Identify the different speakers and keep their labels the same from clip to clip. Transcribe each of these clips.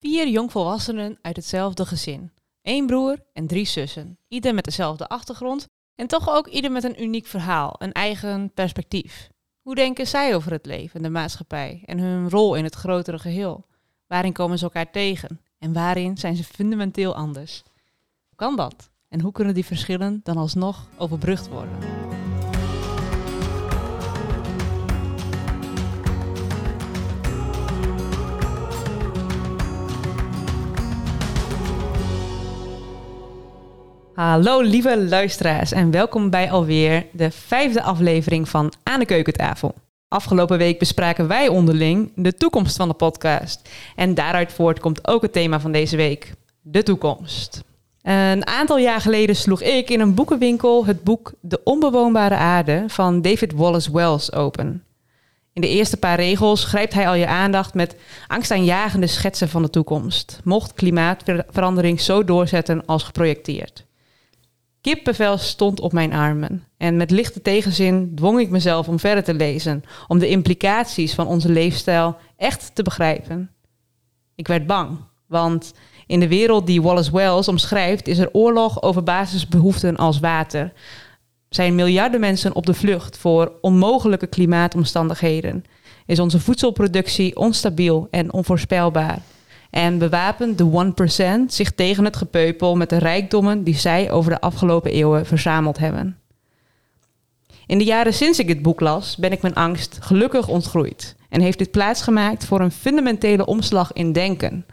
Speaker 1: Vier jongvolwassenen uit hetzelfde gezin. Eén broer en drie zussen. Ieder met dezelfde achtergrond en toch ook ieder met een uniek verhaal, een eigen perspectief. Hoe denken zij over het leven en de maatschappij en hun rol in het grotere geheel? Waarin komen ze elkaar tegen en waarin zijn ze fundamenteel anders? Hoe kan dat? En hoe kunnen die verschillen dan alsnog overbrugd worden? Hallo lieve luisteraars en welkom bij alweer de vijfde aflevering van Aan de Keukentafel. Afgelopen week bespraken wij onderling de toekomst van de podcast. En daaruit voort komt ook het thema van deze week, de toekomst. Een aantal jaar geleden sloeg ik in een boekenwinkel het boek De Onbewoonbare Aarde van David Wallace Wells open. In de eerste paar regels grijpt hij al je aandacht met angstaanjagende schetsen van de toekomst, mocht klimaatverandering zo doorzetten als geprojecteerd. Kippenvel stond op mijn armen en met lichte tegenzin dwong ik mezelf om verder te lezen, om de implicaties van onze leefstijl echt te begrijpen. Ik werd bang, want in de wereld die Wallace Wells omschrijft is er oorlog over basisbehoeften als water. Zijn miljarden mensen op de vlucht voor onmogelijke klimaatomstandigheden? Is onze voedselproductie onstabiel en onvoorspelbaar? En bewapent de 1% zich tegen het gepeupel met de rijkdommen die zij over de afgelopen eeuwen verzameld hebben. In de jaren sinds ik dit boek las, ben ik mijn angst gelukkig ontgroeid en heeft dit plaatsgemaakt voor een fundamentele omslag in denken.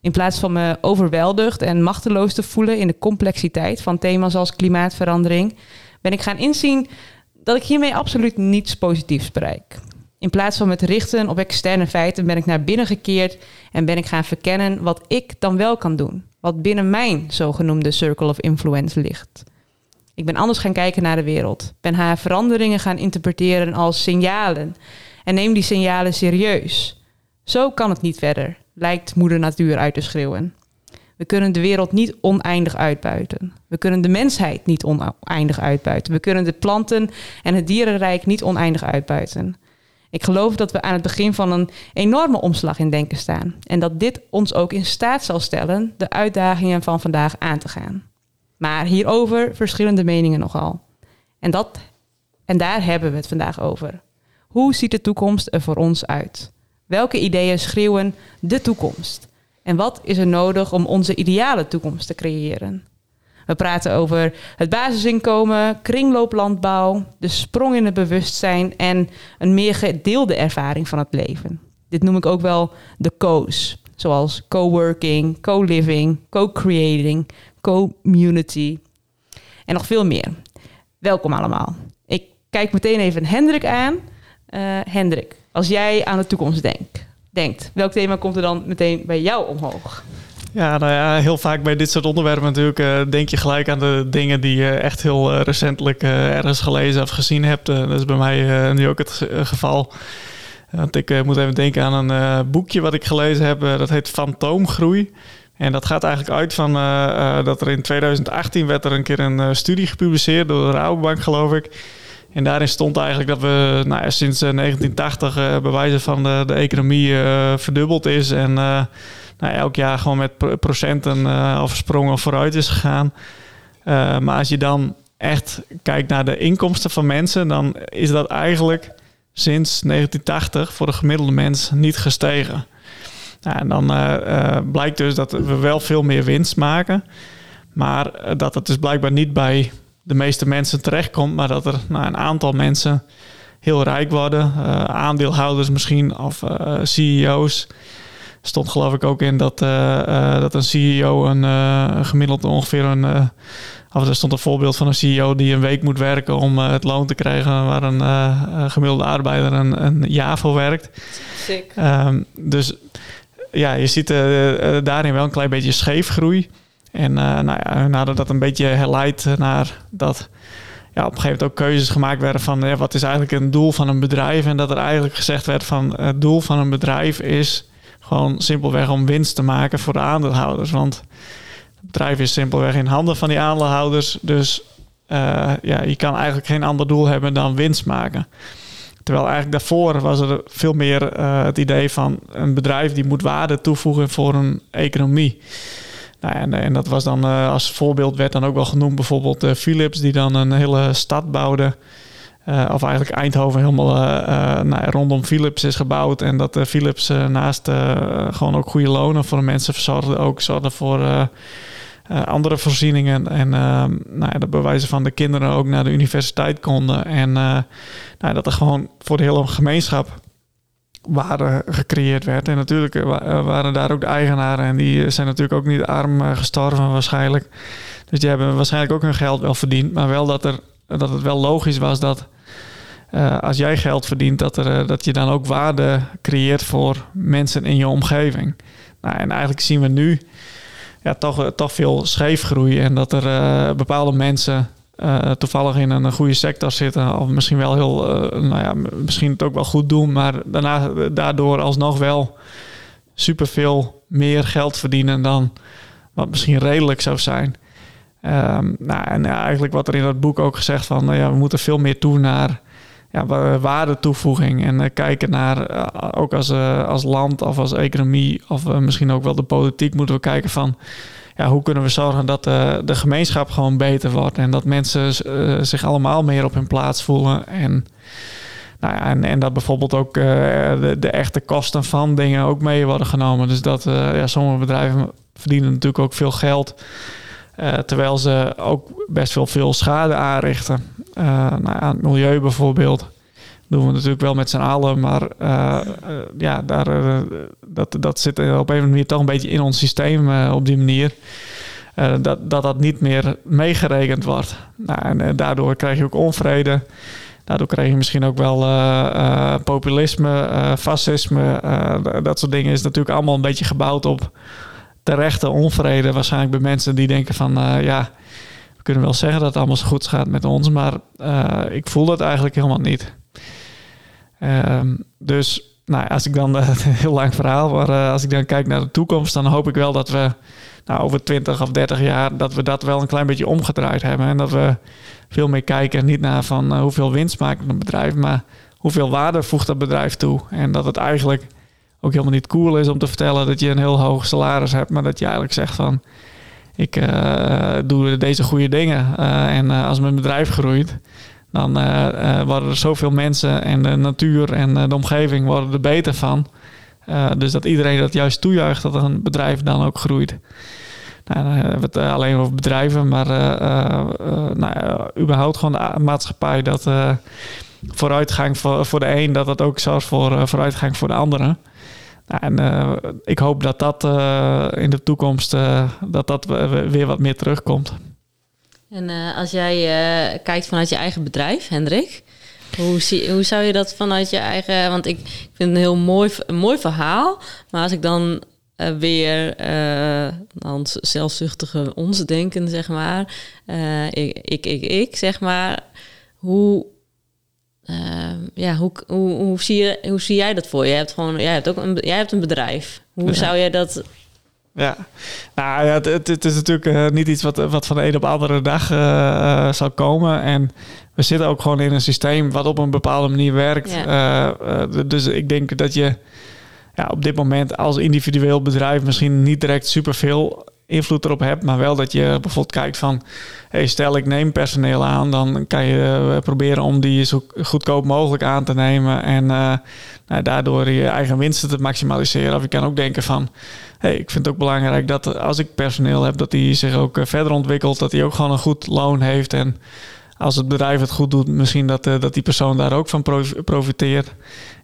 Speaker 1: In plaats van me overweldigd en machteloos te voelen in de complexiteit van thema's als klimaatverandering, ben ik gaan inzien dat ik hiermee absoluut niets positiefs bereik. In plaats van me te richten op externe feiten, ben ik naar binnen gekeerd en ben ik gaan verkennen wat ik dan wel kan doen. Wat binnen mijn zogenoemde circle of influence ligt. Ik ben anders gaan kijken naar de wereld. Ben haar veranderingen gaan interpreteren als signalen. En neem die signalen serieus. Zo kan het niet verder, lijkt moeder natuur uit te schreeuwen. We kunnen de wereld niet oneindig uitbuiten. We kunnen de mensheid niet oneindig uitbuiten. We kunnen de planten en het dierenrijk niet oneindig uitbuiten. Ik geloof dat we aan het begin van een enorme omslag in denken staan. En dat dit ons ook in staat zal stellen de uitdagingen van vandaag aan te gaan. Maar hierover verschillende meningen nogal. En, dat, en daar hebben we het vandaag over. Hoe ziet de toekomst er voor ons uit? Welke ideeën schreeuwen de toekomst? En wat is er nodig om onze ideale toekomst te creëren? We praten over het basisinkomen, kringlooplandbouw, de sprong in het bewustzijn en een meer gedeelde ervaring van het leven. Dit noem ik ook wel de co's, zoals coworking, co-living, co-creating, co-community en nog veel meer. Welkom allemaal. Ik kijk meteen even Hendrik aan. Uh, Hendrik, als jij aan de toekomst denkt, denkt, welk thema komt er dan meteen bij jou omhoog?
Speaker 2: Ja, nou ja, heel vaak bij dit soort onderwerpen natuurlijk uh, denk je gelijk aan de dingen die je echt heel uh, recentelijk uh, ergens gelezen of gezien hebt. dat is bij mij nu ook het geval. Want ik moet even denken aan een boekje wat ik gelezen heb. dat heet Fantoomgroei. En dat gaat eigenlijk uit van dat er in 2018 werd er een keer een studie gepubliceerd door de Rabobank, geloof ik. En daarin stond eigenlijk dat we nou sinds 1980 bewijzen van de, de economie verdubbeld is. En nou, elk jaar gewoon met procenten uh, al versprongen vooruit is gegaan. Uh, maar als je dan echt kijkt naar de inkomsten van mensen, dan is dat eigenlijk sinds 1980 voor de gemiddelde mens niet gestegen. Nou, en dan uh, blijkt dus dat we wel veel meer winst maken, maar dat het dus blijkbaar niet bij de meeste mensen terechtkomt, maar dat er nou, een aantal mensen heel rijk worden, aandeelhouders misschien of CEO's stond geloof ik ook in dat, uh, dat een CEO een uh, gemiddeld ongeveer een. of er stond een voorbeeld van een CEO die een week moet werken om het loon te krijgen waar een gemiddelde arbeider een, een jaar voor werkt. Sick. Um, dus ja, je ziet daarin wel een klein beetje scheefgroei. En nou ja, nadat dat een beetje herleidt naar dat ja, op een gegeven moment ook keuzes gemaakt werden van ja, wat is eigenlijk een doel van een bedrijf. En dat er eigenlijk gezegd werd van het doel van een bedrijf is gewoon simpelweg om winst te maken voor de aandeelhouders. Want het bedrijf is simpelweg in handen van die aandeelhouders. Dus uh, ja, je kan eigenlijk geen ander doel hebben dan winst maken. Terwijl eigenlijk daarvoor was er veel meer het idee van een bedrijf die moet waarde toevoegen voor een economie. Nou, en, en dat was dan als voorbeeld werd dan ook wel genoemd bijvoorbeeld Philips, die dan een hele stad bouwde. Uh, of eigenlijk Eindhoven helemaal uh, nou, rondom Philips is gebouwd. En dat Philips naast gewoon ook goede lonen voor de mensen verzorgde. Ook zorgde voor andere voorzieningen. En nou ja, dat bewijzen van de kinderen ook naar de universiteit konden. En nou, dat er gewoon voor de hele gemeenschap waarde gecreëerd werd. En natuurlijk waren daar ook de eigenaren. En die zijn natuurlijk ook niet arm gestorven waarschijnlijk. Dus die hebben waarschijnlijk ook hun geld wel verdiend. Maar wel dat er dat het wel logisch was dat uh, als jij geld verdient, dat, er, uh, dat je dan ook waarde creëert voor mensen in je omgeving. Nou, en eigenlijk zien we nu ja, toch, toch veel scheefgroei en dat er bepaalde mensen toevallig in een goede sector zitten, of misschien wel heel, nou ja, misschien het ook wel goed doen, maar daarna, daardoor alsnog wel superveel meer geld verdienen dan wat misschien redelijk zou zijn. Um, nou, en eigenlijk wat er in dat boek ook gezegd van, nou ja, we moeten veel meer toe naar ja, waardetoevoeging en uh, kijken naar, uh, ook als, uh, als land of als economie of misschien ook wel de politiek, moeten we kijken van, ja, hoe kunnen we zorgen dat de gemeenschap gewoon beter wordt en dat mensen zich allemaal meer op hun plaats voelen en, nou ja, en, en dat bijvoorbeeld ook de, de, echte kosten van dingen ook mee worden genomen. Dus dat ja, sommige bedrijven verdienen natuurlijk ook veel geld. Uh, terwijl ze ook best wel veel schade aanrichten. Uh, nou ja, het milieu bijvoorbeeld. Doen we natuurlijk wel met z'n allen. Maar uh, ja, daar, dat, dat zit op een of andere manier toch een beetje in ons systeem op die manier. dat, dat dat niet meer meegerekend wordt. Nou, en daardoor krijg je ook onvrede. Daardoor krijg je misschien ook wel populisme, fascisme. dat soort dingen is natuurlijk allemaal een beetje gebouwd op terechte onvrede waarschijnlijk bij mensen die denken van uh, ja, we kunnen wel zeggen dat het allemaal zo goed gaat met ons, maar uh, ik voel dat eigenlijk helemaal niet. Um, dus nou, als ik dan, uh, heel lang verhaal, maar als ik dan kijk naar de toekomst, dan hoop ik wel dat we nou, over 20 of 30 jaar, dat we dat wel een klein beetje omgedraaid hebben. En dat we veel meer kijken, niet naar van hoeveel winst maakt een bedrijf, maar hoeveel waarde voegt dat bedrijf toe. En dat het eigenlijk ook helemaal niet cool is om te vertellen dat je een heel hoog salaris hebt, maar dat je eigenlijk zegt van ik uh, doe deze goede dingen. Uh, en uh, als mijn bedrijf groeit, dan worden er zoveel mensen en de natuur en de omgeving worden er beter van. dus dat iedereen dat juist toejuicht dat een bedrijf dan ook groeit. Nou, dan hebben het alleen over bedrijven, maar nou, überhaupt gewoon de maatschappij dat vooruitgang voor, voor de een, dat dat ook zorgt voor vooruitgang voor de andere. Nou, en uh, ik hoop dat dat uh, in de toekomst uh, dat dat weer wat meer terugkomt.
Speaker 3: En als jij kijkt vanuit je eigen bedrijf, Hendrik, hoe, hoe zou je dat vanuit je eigen... Want ik, ik vind een heel mooi, mooi verhaal, maar als ik dan weer aan zelfzuchtige ons denken, zeg maar, ik, ik, ik, ik, zeg maar, hoe Ehm, ja, hoe, hoe, hoe, zie je, hoe zie jij dat voor je? hebt gewoon, jij hebt ook een, jij hebt een bedrijf. Hoe zou jij dat...
Speaker 2: Ja, nou ja, het, het is natuurlijk uh, niet iets wat, wat van de een op de andere dag uh, uh, zal komen. En we zitten ook gewoon in een systeem wat op een bepaalde manier werkt. Ja. dus ik denk dat je ja, op dit moment als individueel bedrijf misschien niet direct superveel invloed erop hebt, maar wel dat je bijvoorbeeld kijkt van, hey, stel ik neem personeel aan, dan kan je uh, proberen om die zo goedkoop mogelijk aan te nemen en uh, nou, daardoor je eigen winsten te maximaliseren. Of je kan ook denken van, hey, ik vind het ook belangrijk dat als ik personeel heb, dat die zich ook uh, verder ontwikkelt, dat die ook gewoon een goed loon heeft en als het bedrijf het goed doet, misschien dat, dat die persoon daar ook van profiteert.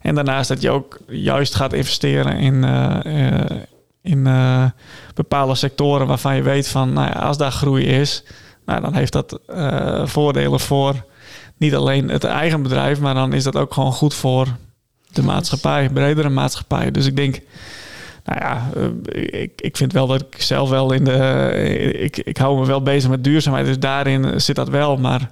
Speaker 2: En daarnaast dat je ook juist gaat investeren in, in uh, bepaalde sectoren waarvan je weet van, nou ja, als daar groei is, nou, dan heeft dat uh, voordelen voor niet alleen het eigen bedrijf, maar dan is dat ook gewoon goed voor de maatschappij, bredere maatschappij. Dus ik denk, nou ja, uh, ik, ik vind wel dat ik zelf wel in de, ik, ik hou me wel bezig met duurzaamheid, dus daarin zit dat wel, maar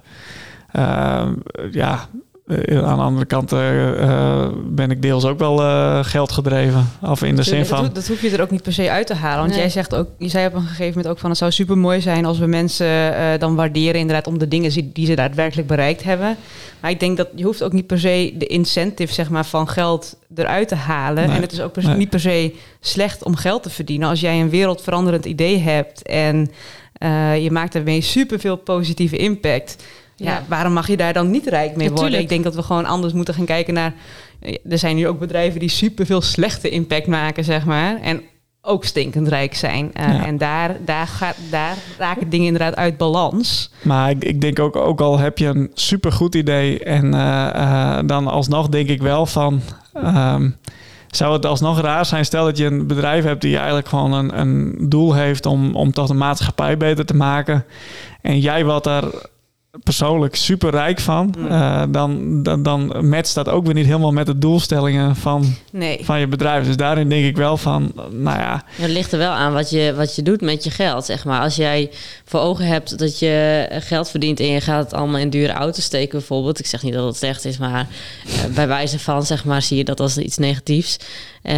Speaker 2: ja, eh, aan de andere kant eh, eh, ben ik deels ook wel eh, geld gedreven. Of in de zin
Speaker 1: dat,
Speaker 2: van...
Speaker 1: dat hoef je er ook niet per se uit te halen. Want
Speaker 3: Nee.
Speaker 1: jij zegt ook, je zei op een gegeven moment ook van het zou super mooi zijn als we mensen eh, dan waarderen inderdaad om de dingen die, ze daadwerkelijk bereikt hebben. Maar ik denk dat je hoeft ook niet per se de incentive zeg maar, van geld eruit te halen.
Speaker 2: Nee.
Speaker 1: En het is ook per-
Speaker 2: Nee.
Speaker 1: niet per se slecht om geld te verdienen. Als jij een wereldveranderend idee hebt en eh, je maakt daarmee superveel positieve impact. Ja.
Speaker 3: Ja.
Speaker 1: waarom mag je daar dan niet rijk mee worden?
Speaker 3: Natuurlijk.
Speaker 1: Ik denk dat we gewoon anders moeten gaan kijken naar. eh, Er zijn hier ook bedrijven die superveel slechte impact maken, zeg maar. En ook stinkend rijk zijn. Eh,
Speaker 2: Ja.
Speaker 1: En daar, daar, gaat, daar raken dingen inderdaad uit balans.
Speaker 2: Maar ik, ik denk ook, ook al heb je een supergoed idee en eh, eh, dan alsnog denk ik wel van... ehm, zou het alsnog raar zijn, stel dat je een bedrijf hebt die eigenlijk gewoon een, een doel heeft om, om toch de maatschappij beter te maken. En jij wordt daar persoonlijk super rijk van,
Speaker 1: Mm.
Speaker 2: eh, dan, dan, dan matcht dat ook weer niet helemaal met de doelstellingen van,
Speaker 1: Nee.
Speaker 2: van je bedrijf. Dus daarin denk ik wel van, nou ja,
Speaker 3: Het ligt er wel aan wat je, wat je doet met je geld, zeg maar. Als jij voor ogen hebt dat je geld verdient en je gaat het allemaal in dure auto's steken bijvoorbeeld. Ik zeg niet dat het slecht is, maar eh, bij wijze van, zeg maar, zie je dat als iets negatiefs. Eh,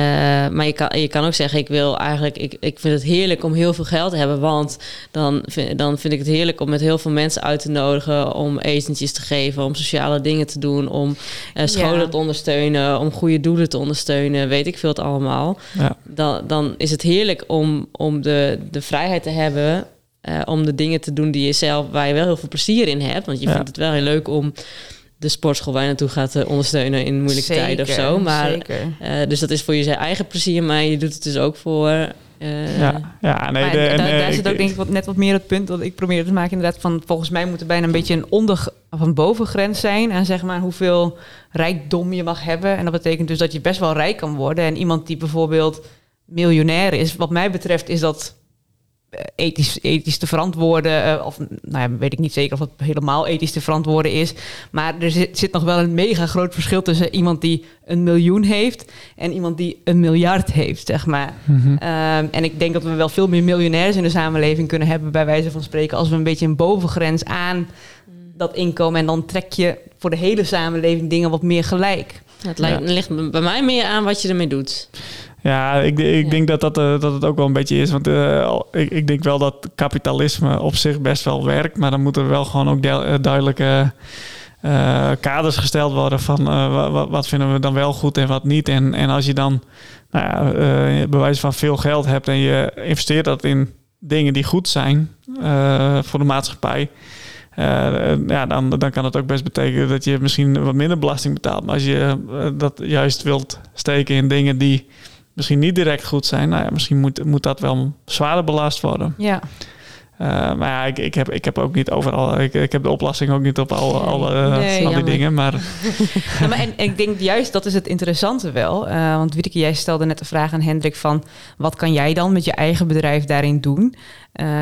Speaker 3: maar je kan, je kan ook zeggen, ik wil eigenlijk, ik, ik vind het heerlijk om heel veel geld te hebben, want dan vind, dan vind ik het heerlijk om met heel veel mensen uit te nodigen, om etentjes te geven, om sociale dingen te doen, om eh, scholen
Speaker 1: Ja.
Speaker 3: te ondersteunen, om goede doelen te ondersteunen, weet ik veel het allemaal
Speaker 2: ja.
Speaker 3: dan, dan is het heerlijk om, om de, de vrijheid te hebben. eh, om de dingen te doen die je zelf, waar je wel heel veel plezier in hebt. Want je
Speaker 2: Ja.
Speaker 3: vindt het wel heel leuk om de sportschool waar je naartoe gaat eh, ondersteunen in moeilijke
Speaker 1: Zeker,
Speaker 3: tijden of zo. Maar,
Speaker 1: Zeker.
Speaker 3: eh, dus dat is voor je eigen plezier, maar je doet het dus ook voor. eh,
Speaker 2: ja, ja, nee,
Speaker 1: da-
Speaker 2: en,
Speaker 1: daar,
Speaker 2: eh, ik-
Speaker 1: zit ook denk ik wat, net wat meer het punt dat ik probeer te maken inderdaad van volgens mij moet er bijna een beetje een onder of een bovengrens zijn aan zeg maar hoeveel rijkdom je mag hebben en dat betekent dus dat je best wel rijk kan worden en iemand die bijvoorbeeld miljonair is wat mij betreft is dat ethisch, ethisch te verantwoorden eh, of nou ja, weet ik niet zeker of het helemaal ethisch te verantwoorden is maar er zit, zit nog wel een mega groot verschil tussen iemand die een miljoen heeft en iemand die een miljard heeft zeg maar
Speaker 2: Mhm.
Speaker 1: Ehm, en ik denk dat we wel veel meer miljonairs in de samenleving kunnen hebben, bij wijze van spreken, als we een beetje een bovengrens aan dat inkomen. En dan trek je voor de hele samenleving dingen wat meer gelijk.
Speaker 3: het lijkt, ligt bij mij meer aan wat je ermee doet.
Speaker 2: Ja, ik, ik
Speaker 3: Ja.
Speaker 2: denk dat, dat, eh, dat het ook wel een beetje is. Want eh, ik, ik denk wel dat kapitalisme op zich best wel werkt. Maar dan moeten er wel gewoon ook eh, duidelijke kaders gesteld worden van eh, wa- wa- wat vinden we dan wel goed en wat niet. En, en als je dan nou ja, wijze van veel geld hebt en je investeert dat in dingen die goed zijn voor de maatschappij. ja, dan, dan kan het ook best betekenen dat je misschien wat minder belasting betaalt. Maar als je dat juist wilt steken in dingen die misschien niet direct goed zijn, nou ja, misschien moet, moet dat wel zwaarder belast worden.
Speaker 1: Ja,
Speaker 2: Eh, maar ja, ik, ik, heb, ik heb ook niet overal, ik, ik heb de oplossing ook niet op alle,
Speaker 3: Nee.
Speaker 2: alle, eh,
Speaker 1: Nee,
Speaker 2: al die dingen. Maar
Speaker 1: Ja, maar en, en ik denk juist dat is het interessante wel. Eh, want Wieteke, jij stelde net de vraag aan Hendrik van... wat kan jij dan met je eigen bedrijf daarin doen?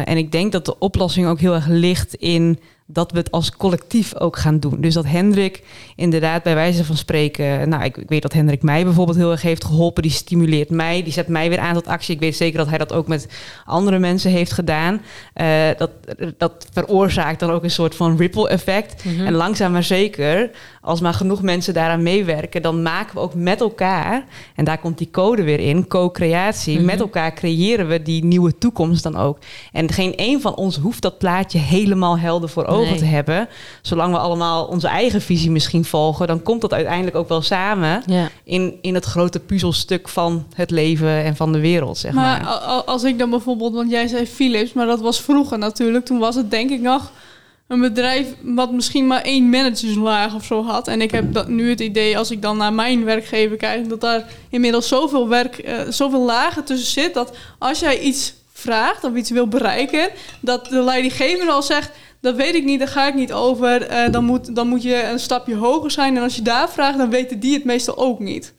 Speaker 1: En ik denk dat de oplossing ook heel erg ligt in dat we het als collectief ook gaan doen. Dus dat Hendrik inderdaad bij wijze van spreken... Nou, ik, ik weet dat Hendrik mij bijvoorbeeld heel erg heeft geholpen. Die stimuleert mij, die zet mij weer aan tot actie. Ik weet zeker dat hij dat ook met andere mensen heeft gedaan. Eh, dat, dat veroorzaakt dan ook een soort van ripple effect.
Speaker 3: Mhm.
Speaker 1: En langzaam maar zeker, als maar genoeg mensen daaraan meewerken, dan maken we ook met elkaar, en daar komt die code weer in, co-creatie,
Speaker 3: Mhm.
Speaker 1: met elkaar creëren we die nieuwe toekomst dan ook. En geen één van ons hoeft dat plaatje helemaal helder voor ogen
Speaker 3: Nee.
Speaker 1: te hebben. Zolang we allemaal onze eigen visie misschien volgen, dan komt dat uiteindelijk ook wel samen
Speaker 3: Ja.
Speaker 1: in, in het grote puzzelstuk van het leven en van de wereld, zeg maar.
Speaker 4: Maar als ik dan bijvoorbeeld, want jij zei Philips, maar dat was vroeger natuurlijk. Toen was het denk ik nog een bedrijf wat misschien maar één managerslaag of zo had. En ik heb dat nu het idee, als ik dan naar mijn werkgever kijk, dat daar inmiddels zoveel werk, eh, zoveel lagen tussen zit, dat als jij iets vraagt of iets wil bereiken, dat de leidinggever al zegt. Dat weet ik niet, daar ga ik niet over. Eh, dan, moet, dan moet je een stapje hoger zijn. En als je daar vraagt, dan weten die het meestal ook niet.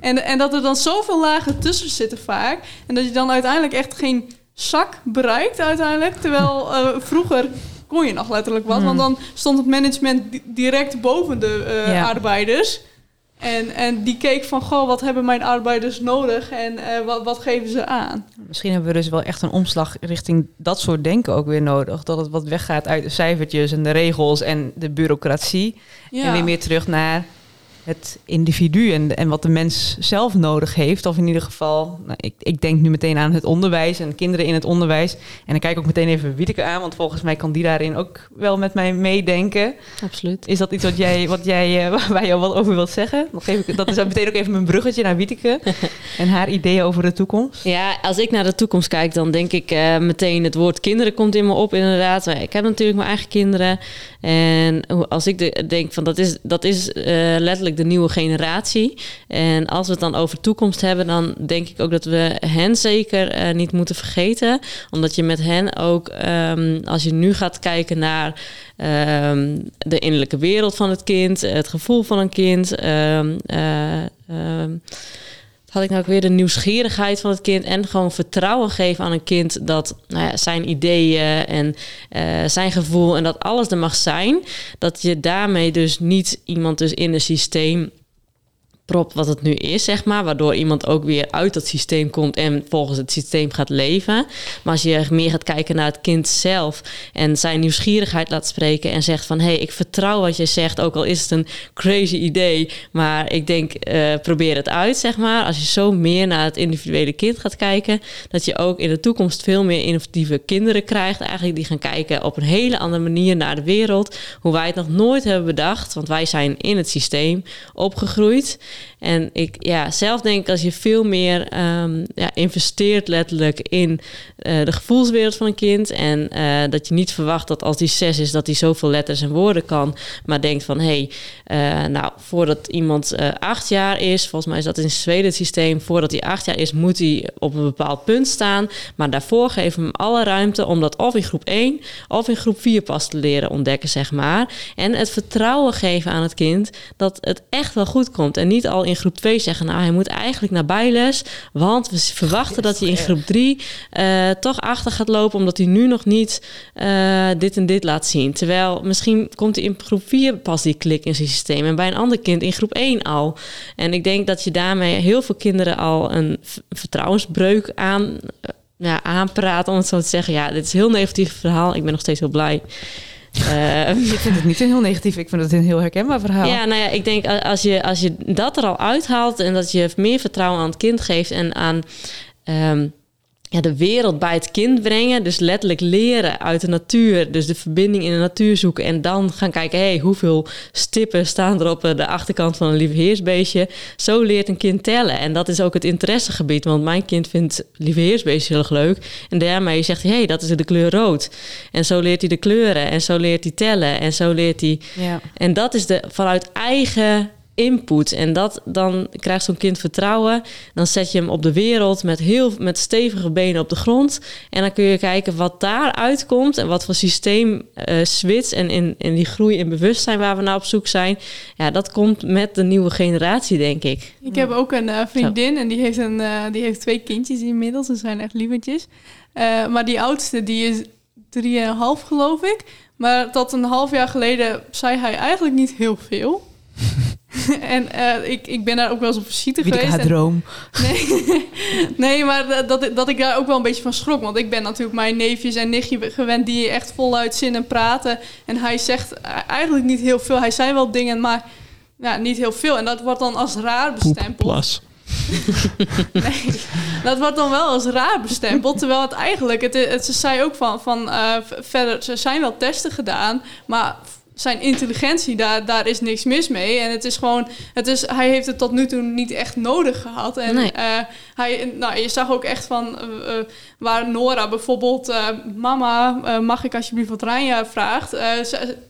Speaker 4: En, en dat er dan zoveel lagen tussen zitten vaak. En dat je dan uiteindelijk echt geen zak bereikt uiteindelijk. Terwijl eh, vroeger kon je nog letterlijk wat.
Speaker 1: Hmm.
Speaker 4: Want dan stond het management di- direct boven de eh,
Speaker 1: Ja.
Speaker 4: arbeiders. En, en die keek van, goh, wat hebben mijn arbeiders nodig en eh, wat, wat geven ze aan?
Speaker 1: Misschien hebben we dus wel echt een omslag richting dat soort denken ook weer nodig. Dat het wat weggaat uit de cijfertjes en de regels en de bureaucratie. En weer meer terug naar het individu en, en wat de mens zelf nodig heeft. Of in ieder geval, nou, ik, ik denk nu meteen aan het onderwijs en kinderen in het onderwijs. En dan kijk ik ook meteen even Wieteke aan, want volgens mij kan die daarin ook wel met mij meedenken.
Speaker 3: Absoluut.
Speaker 1: Is dat iets wat jij, wat jij, uh, waar je wat over wilt zeggen? Nog even, dat is meteen ook even mijn bruggetje naar Wieteke en haar ideeën over de toekomst.
Speaker 3: Ja, als ik naar de toekomst kijk, dan denk ik uh, meteen het woord kinderen komt in me op inderdaad. Ik heb natuurlijk mijn eigen kinderen. En als ik de, denk van dat is, dat is uh, letterlijk de nieuwe generatie. En als we het dan over toekomst hebben, dan denk ik ook dat we hen zeker uh, niet moeten vergeten. Omdat je met hen ook, um, als je nu gaat kijken naar um, de innerlijke wereld van het kind, het gevoel van een kind. Um, uh, had ik nou ook weer de nieuwsgierigheid van het kind en gewoon vertrouwen geven aan een kind dat nou ja, zijn ideeën en uh, zijn gevoel en dat alles er mag zijn. Dat je daarmee dus niet iemand dus in een systeem prop wat het nu is, zeg maar. Waardoor iemand ook weer uit dat systeem komt en volgens het systeem gaat leven. Maar als je meer gaat kijken naar het kind zelf en zijn nieuwsgierigheid laat spreken en zegt van hé, hey, ik vertrouw wat je zegt, ook al is het een crazy idee, maar ik denk, uh, probeer het uit, zeg maar. Als je zo meer naar het individuele kind gaat kijken, dat je ook in de toekomst veel meer innovatieve kinderen krijgt, eigenlijk die gaan kijken op een hele andere manier naar de wereld, hoe wij het nog nooit hebben bedacht, want wij zijn in het systeem opgegroeid. En ik ja, zelf denk als je veel meer um, ja, investeert letterlijk in uh, de gevoelswereld van een kind. En uh, dat je niet verwacht dat als die zes is, dat hij zoveel letters en woorden kan. Maar denkt van hé, hey, uh, nou, voordat iemand acht jaar is, volgens mij is dat in Zweden het systeem, voordat hij acht jaar is, moet hij op een bepaald punt staan. Maar daarvoor geven we hem alle ruimte om dat of in groep 1 of in groep 4 pas te leren ontdekken, zeg maar. En het vertrouwen geven aan het kind dat het echt wel goed komt. En niet al in groep 2 zeggen, nou, hij moet eigenlijk naar bijles, want we verwachten dat hij in groep 3 uh, toch achter gaat lopen, omdat hij nu nog niet uh, dit en dit laat zien. Terwijl misschien komt hij in groep 4 pas die klik in zijn systeem en bij een ander kind in groep 1 al. En ik denk dat je daarmee heel veel kinderen al een vertrouwensbreuk aan, ja, aanpraat, om het zo te zeggen. Ja, dit is een heel negatief verhaal. Ik ben nog steeds heel blij.
Speaker 1: Uh, ik vind het niet een heel negatief. Ik vind het een heel herkenbaar verhaal.
Speaker 3: Ja, nou ja, ik denk als je, als je dat er al uithaalt en dat je meer vertrouwen aan het kind geeft en aan um, ja, de wereld bij het kind brengen. Dus letterlijk leren uit de natuur. Dus de verbinding in de natuur zoeken. En dan gaan kijken, hé, hey, hoeveel stippen staan er op de achterkant van een lieveheersbeestje. Zo leert een kind tellen. En dat is ook het interessegebied. Want mijn kind vindt lieveheersbeestjes heel erg leuk. En daarmee zegt hij, hé, hey, dat is de kleur rood. En zo leert hij de kleuren. En zo leert hij tellen. En zo leert hij... Ja. En dat is de vanuit eigen input. En dat, dan krijgt zo'n kind vertrouwen. Dan zet je hem op de wereld met heel met stevige benen op de grond. En dan kun je kijken wat daaruit komt en wat voor systeem uh, switch en in, in die groei in bewustzijn waar we naar op zoek zijn. Ja, dat komt met de nieuwe generatie, denk ik.
Speaker 4: Ik heb ook een uh, vriendin Zo. en die heeft, een, uh, die heeft twee kindjes inmiddels. Ze zijn echt lievertjes. maar die oudste, die is drieënhalf, geloof ik. Maar tot een half jaar geleden zei hij eigenlijk niet heel veel. en uh, ik, ik ben daar ook wel eens op visite
Speaker 1: Wie
Speaker 4: geweest.
Speaker 1: haar droom.
Speaker 4: Nee, nee maar dat, dat ik daar ook wel een beetje van schrok. Want ik ben natuurlijk mijn neefjes en nichtje gewend die echt voluit zinnen praten. En hij zegt eigenlijk niet heel veel. Hij zei wel dingen, maar nou, niet heel veel. En dat wordt dan als raar bestempeld. Nee, dat wordt dan wel als raar bestempeld. Terwijl het eigenlijk, het, het, ze zei ook van, van uh, verder, er zijn wel testen gedaan, maar zijn intelligentie, daar, daar is niks mis mee. En het is gewoon, het is, hij heeft het tot nu toe niet echt nodig gehad. En
Speaker 3: nee.
Speaker 4: uh, hij, nou, je zag ook echt van uh, uh, waar Nora bijvoorbeeld, mama, mag ik alsjeblieft wat Ranja vraagt,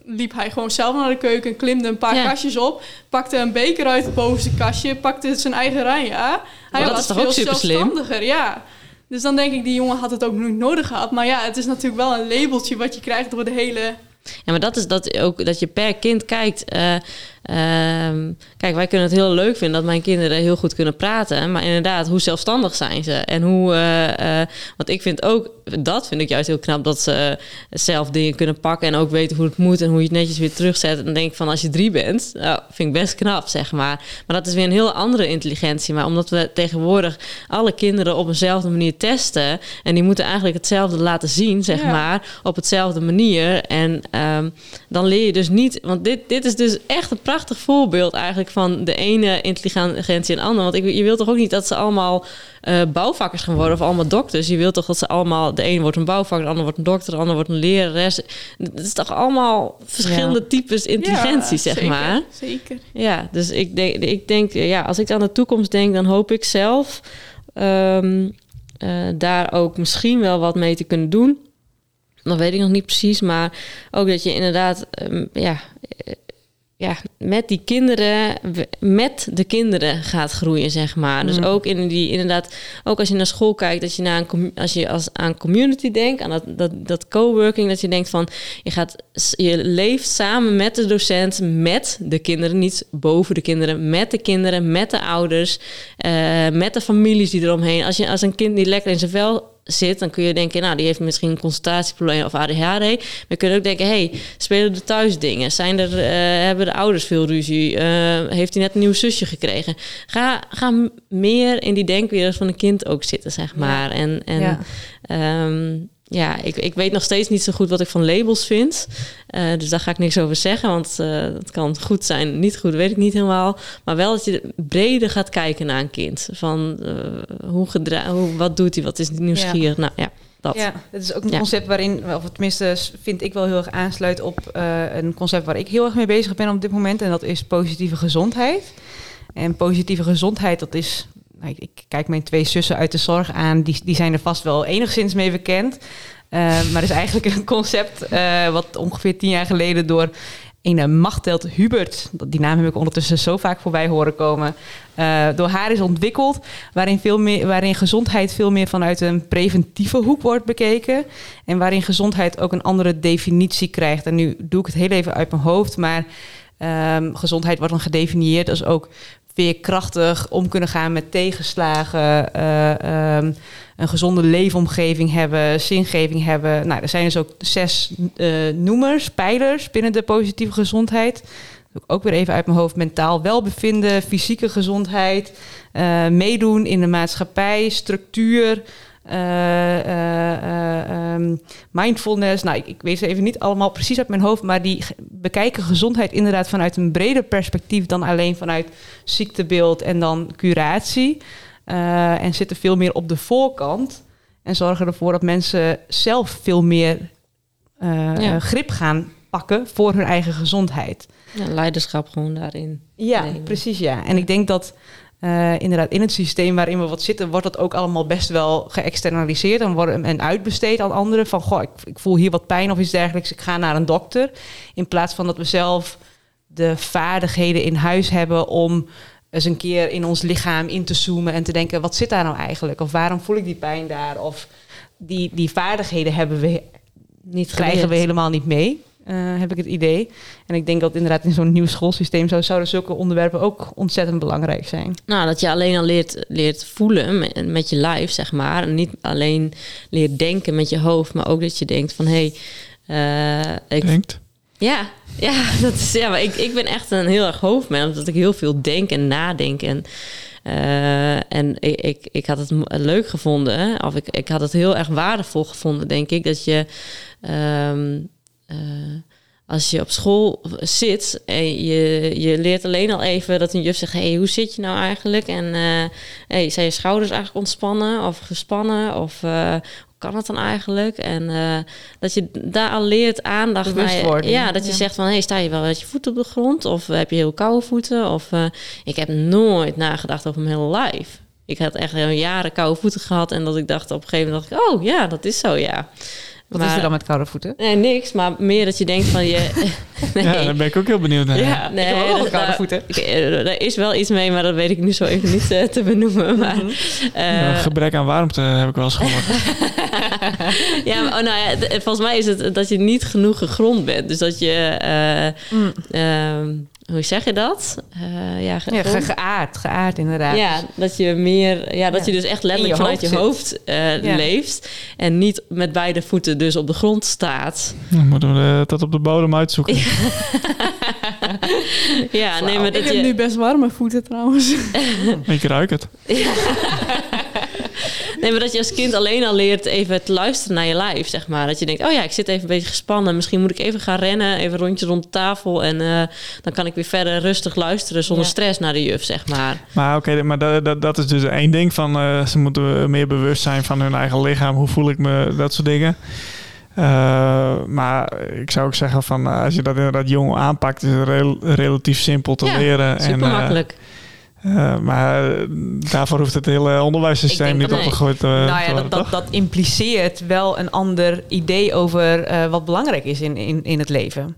Speaker 4: liep hij gewoon zelf naar de keuken, klimde een paar ja. kastjes op, pakte een beker uit het bovenste kastje, pakte zijn eigen Ranja. Hij
Speaker 3: dat
Speaker 4: was
Speaker 3: is toch
Speaker 4: veel
Speaker 3: ook super
Speaker 4: zelfstandiger, ja. Dus dan denk ik, die jongen had het ook niet nodig gehad. Maar ja, het is natuurlijk wel een labeltje wat je krijgt door de hele
Speaker 3: ja, maar dat is dat ook dat je per kind kijkt. Uh, ehm, kijk, wij kunnen het heel leuk vinden dat mijn kinderen heel goed kunnen praten. Maar inderdaad, hoe zelfstandig zijn ze? En hoe, eh, eh, want ik vind ook, dat vind ik juist heel knap, dat ze zelf dingen kunnen pakken en ook weten hoe het moet en hoe je het netjes weer terugzet. En dan denk ik van, als je drie bent, nou, vind ik best knap, zeg maar. Maar dat is weer een heel andere intelligentie. Maar omdat we tegenwoordig alle kinderen op eenzelfde manier testen en die moeten eigenlijk hetzelfde laten zien, zeg
Speaker 4: Ja.
Speaker 3: maar, op hetzelfde manier. En ehm, dan leer je dus niet, want dit, dit is dus echt een prachtig voorbeeld eigenlijk van de ene intelligentie en de andere. Want ik, je wilt toch ook niet dat ze allemaal eh, bouwvakkers gaan worden of allemaal dokters. Je wilt toch dat ze allemaal, de een wordt een bouwvakker, de ander wordt een dokter, de ander wordt een lerares. Het is toch allemaal verschillende types intelligentie,
Speaker 4: Ja,
Speaker 3: zeg
Speaker 4: zeker,
Speaker 3: maar.
Speaker 4: Zeker.
Speaker 3: Ja, dus ik denk, ik denk, ja, als ik aan de toekomst denk, dan hoop ik zelf ehm, eh, daar ook misschien wel wat mee te kunnen doen. Dat weet ik nog niet precies, maar ook dat je inderdaad, ehm, ja, ja, met die kinderen, met de kinderen gaat groeien, zeg maar. Dus
Speaker 1: Mm.
Speaker 3: ook in die, inderdaad, ook als je naar school kijkt, dat je naar een, als je als aan community denkt, aan dat, dat, dat coworking, dat je denkt van, je gaat, je leeft samen met de docent, met de kinderen, niet boven de kinderen, met de kinderen, met de ouders, eh, met de families die eromheen. Als je als een kind die lekker in zijn vel zit, dan kun je denken, nou, die heeft misschien een concentratieprobleem of ADHD. Maar je kunt ook denken, hey, spelen er thuis dingen? Zijn er, eh, hebben de ouders veel ruzie? Eh, heeft hij net een nieuw zusje gekregen? Ga, ga meer in die denkwereld van een kind ook zitten, zeg maar. En, en
Speaker 1: Ja.
Speaker 3: Ehm, ja, ik, ik weet nog steeds niet zo goed wat ik van labels vind. Eh, dus daar ga ik niks over zeggen, want eh het kan goed zijn, niet goed, weet ik niet helemaal. Maar wel dat je breder gaat kijken naar een kind. Van eh, hoe gedra hoe, wat doet hij, wat is nieuwsgierig? Nou ja, dat.
Speaker 1: Ja, het is ook een
Speaker 3: Ja.
Speaker 1: concept waarin, of tenminste vind ik wel heel erg aansluit op een concept waar ik heel erg mee bezig ben op dit moment. En dat is positieve gezondheid. En positieve gezondheid, dat is. Nou, ik, kijk mijn twee zussen uit de zorg aan, die, die zijn er vast wel enigszins mee bekend. Eh, maar het is eigenlijk een concept eh, wat ongeveer tien jaar geleden door een Machteld Hubert, die naam heb ik ondertussen zo vaak voorbij horen komen, eh, door haar is ontwikkeld, waarin, veel meer, waarin gezondheid veel meer vanuit een preventieve hoek wordt bekeken en waarin gezondheid ook een andere definitie krijgt. En nu doe ik het heel even uit mijn hoofd, maar ehm, gezondheid wordt dan gedefinieerd als ook veerkrachtig om kunnen gaan met tegenslagen, eh, ehm, een gezonde leefomgeving hebben, zingeving hebben. Nou, er zijn dus ook zes eh, noemers, pijlers binnen de positieve gezondheid. Ook weer even uit mijn hoofd. Mentaal welbevinden, fysieke gezondheid, eh, meedoen in de maatschappij, structuur, eh, eh, eh, ehm, mindfulness. Nou, ik, ik weet ze even niet allemaal precies uit mijn hoofd, maar die bekijken gezondheid inderdaad vanuit een breder perspectief dan alleen vanuit ziektebeeld en dan curatie. En zitten veel meer op de voorkant en zorgen ervoor dat mensen zelf veel meer
Speaker 3: Ja.
Speaker 1: grip gaan pakken voor hun eigen gezondheid.
Speaker 3: Ja, leiderschap gewoon daarin.
Speaker 1: Ja,
Speaker 3: nemen.
Speaker 1: precies ja. En ik denk dat eh, inderdaad in het systeem waarin we wat zitten, wordt dat ook allemaal best wel geëxternaliseerd en, worden, en uitbesteed aan anderen. Van goh, ik, ik voel hier wat pijn of iets dergelijks, ik ga naar een dokter. In plaats van dat we zelf de vaardigheden in huis hebben om eens een keer in ons lichaam in te zoomen en te denken, wat zit daar nou eigenlijk? Of waarom voel ik die pijn daar? Of die, die vaardigheden hebben we,
Speaker 3: Niet
Speaker 1: krijgen we helemaal niet mee. Eh, heb ik het idee. En ik denk dat inderdaad in zo'n nieuw schoolsysteem zou, zouden zulke onderwerpen ook ontzettend belangrijk zijn.
Speaker 3: Nou, dat je alleen al leert, leert voelen met, met je lijf, zeg maar. En niet alleen leert denken met je hoofd, maar ook dat je denkt van... hé, hey, eh, ik
Speaker 2: Denkt.
Speaker 3: Ja, ja, dat is, ja maar ik, ik ben echt een heel erg hoofdman, omdat ik heel veel denk en nadenk. En, eh, en ik, ik, ik had het leuk gevonden, of ik, ik had het heel erg waardevol gevonden, denk ik, dat je. ehm, eh, als je op school zit en je, je leert alleen al even dat een juf zegt: hey, hoe zit je nou eigenlijk? En eh, hey, zijn je schouders eigenlijk ontspannen of gespannen? Of eh, hoe kan het dan eigenlijk? En eh, dat je daar al leert aandacht naar. Ja, dat je
Speaker 1: Ja.
Speaker 3: zegt van hey, sta je wel met je voeten op de grond? Of heb je heel koude voeten? Of eh, ik heb nooit nagedacht over mijn hele lijf. Ik had echt al jaren koude voeten gehad en dat ik dacht op een gegeven moment dacht ik, oh ja, dat is zo ja.
Speaker 1: Wat
Speaker 3: Maar-
Speaker 1: is er dan met koude voeten?
Speaker 3: Nee, niks, maar meer dat je denkt van je. nee.
Speaker 2: Ja, daar ben ik ook heel benieuwd naar.
Speaker 1: Ja,
Speaker 3: Nee,
Speaker 1: ik heb ook wel koude
Speaker 3: daar-
Speaker 1: voeten.
Speaker 3: Eh, Er is wel iets mee, maar dat weet ik nu zo even niet eh, te benoemen. Maar, eh,
Speaker 2: Ja, gebrek aan warmte heb ik wel eens gehoord.
Speaker 3: ja, maar, oh, nou ja, volgens mij is het dat je niet genoeg gegrond bent. Dus dat je. eh,
Speaker 1: Mm.
Speaker 3: ehm, hoe zeg je dat? Eh, ja, ge-
Speaker 1: Ja,
Speaker 3: gewoon-
Speaker 1: ge- geaard, geaard inderdaad.
Speaker 3: ja, dat je meer, ja, dat
Speaker 1: Ja.
Speaker 3: je dus echt letterlijk
Speaker 1: je
Speaker 3: vanuit je
Speaker 1: hoofd
Speaker 3: eh,
Speaker 1: Ja.
Speaker 3: leeft en niet met beide voeten dus op de grond staat.
Speaker 2: Dan moeten we eh, dat op de bodem uitzoeken.
Speaker 3: Ja, nee, maar
Speaker 4: Ik
Speaker 3: dat
Speaker 4: heb
Speaker 3: je,
Speaker 4: nu best warme voeten trouwens.
Speaker 2: Ik ruik het.
Speaker 3: nee, maar dat je als kind alleen al leert even te luisteren naar je lijf, zeg maar. Dat je denkt, oh ja, ik zit even een beetje gespannen. Misschien moet ik even gaan rennen, even rondjes rond de tafel. En eh, dan kan ik weer verder rustig luisteren zonder
Speaker 1: Ja.
Speaker 3: stress naar de juf, zeg maar.
Speaker 2: Maar oké, maar dat, dat, dat is dus één ding van eh, ze moeten meer bewust zijn van hun eigen lichaam. Hoe voel ik me, dat soort dingen. Eh, maar ik zou ook zeggen van als je dat inderdaad jong aanpakt, is het rel- relatief simpel te
Speaker 3: Ja,
Speaker 2: leren.
Speaker 3: Super
Speaker 2: eh,
Speaker 3: makkelijk.
Speaker 2: Eh, maar eh, daarvoor hoeft het hele onderwijssysteem niet opgegooid te
Speaker 1: nou
Speaker 2: te
Speaker 1: ja,
Speaker 2: worden,
Speaker 1: dat, dat, dat impliceert wel een ander idee over eh, wat belangrijk is in, in, in het leven.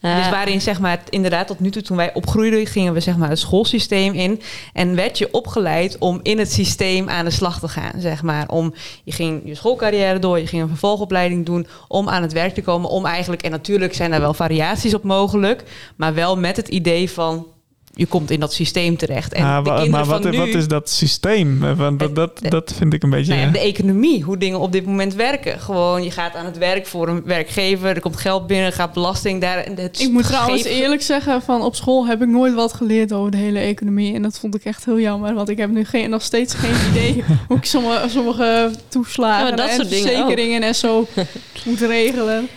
Speaker 3: Eh,
Speaker 1: dus waarin zeg maar inderdaad tot nu toe toen wij opgroeiden gingen we zeg maar het schoolsysteem in en werd je opgeleid om in het systeem aan de slag te gaan zeg maar om je ging je schoolcarrière door je ging een vervolgopleiding doen om aan het werk te komen om eigenlijk en natuurlijk zijn daar wel variaties op mogelijk maar wel met het idee van je komt in dat systeem terecht en
Speaker 2: Ah,
Speaker 1: de kinderen
Speaker 2: maar wat,
Speaker 1: van nu
Speaker 2: wat is dat systeem? Eh, Want dat, dat, dat vind ik een beetje...
Speaker 1: nou ja,
Speaker 2: eh,
Speaker 1: de economie, hoe dingen op dit moment werken. Gewoon, je gaat aan het werk voor een werkgever, er komt geld binnen, er gaat belasting daar. Het
Speaker 4: Ik moet trouwens eerlijk zeggen, van op school heb ik nooit wat geleerd over de hele economie. En dat vond ik echt heel jammer, want ik heb nu geen, nog steeds geen idee hoe ik sommige, sommige toeslagen
Speaker 3: Ja, maar dat
Speaker 4: en verzekeringen en zo moet regelen.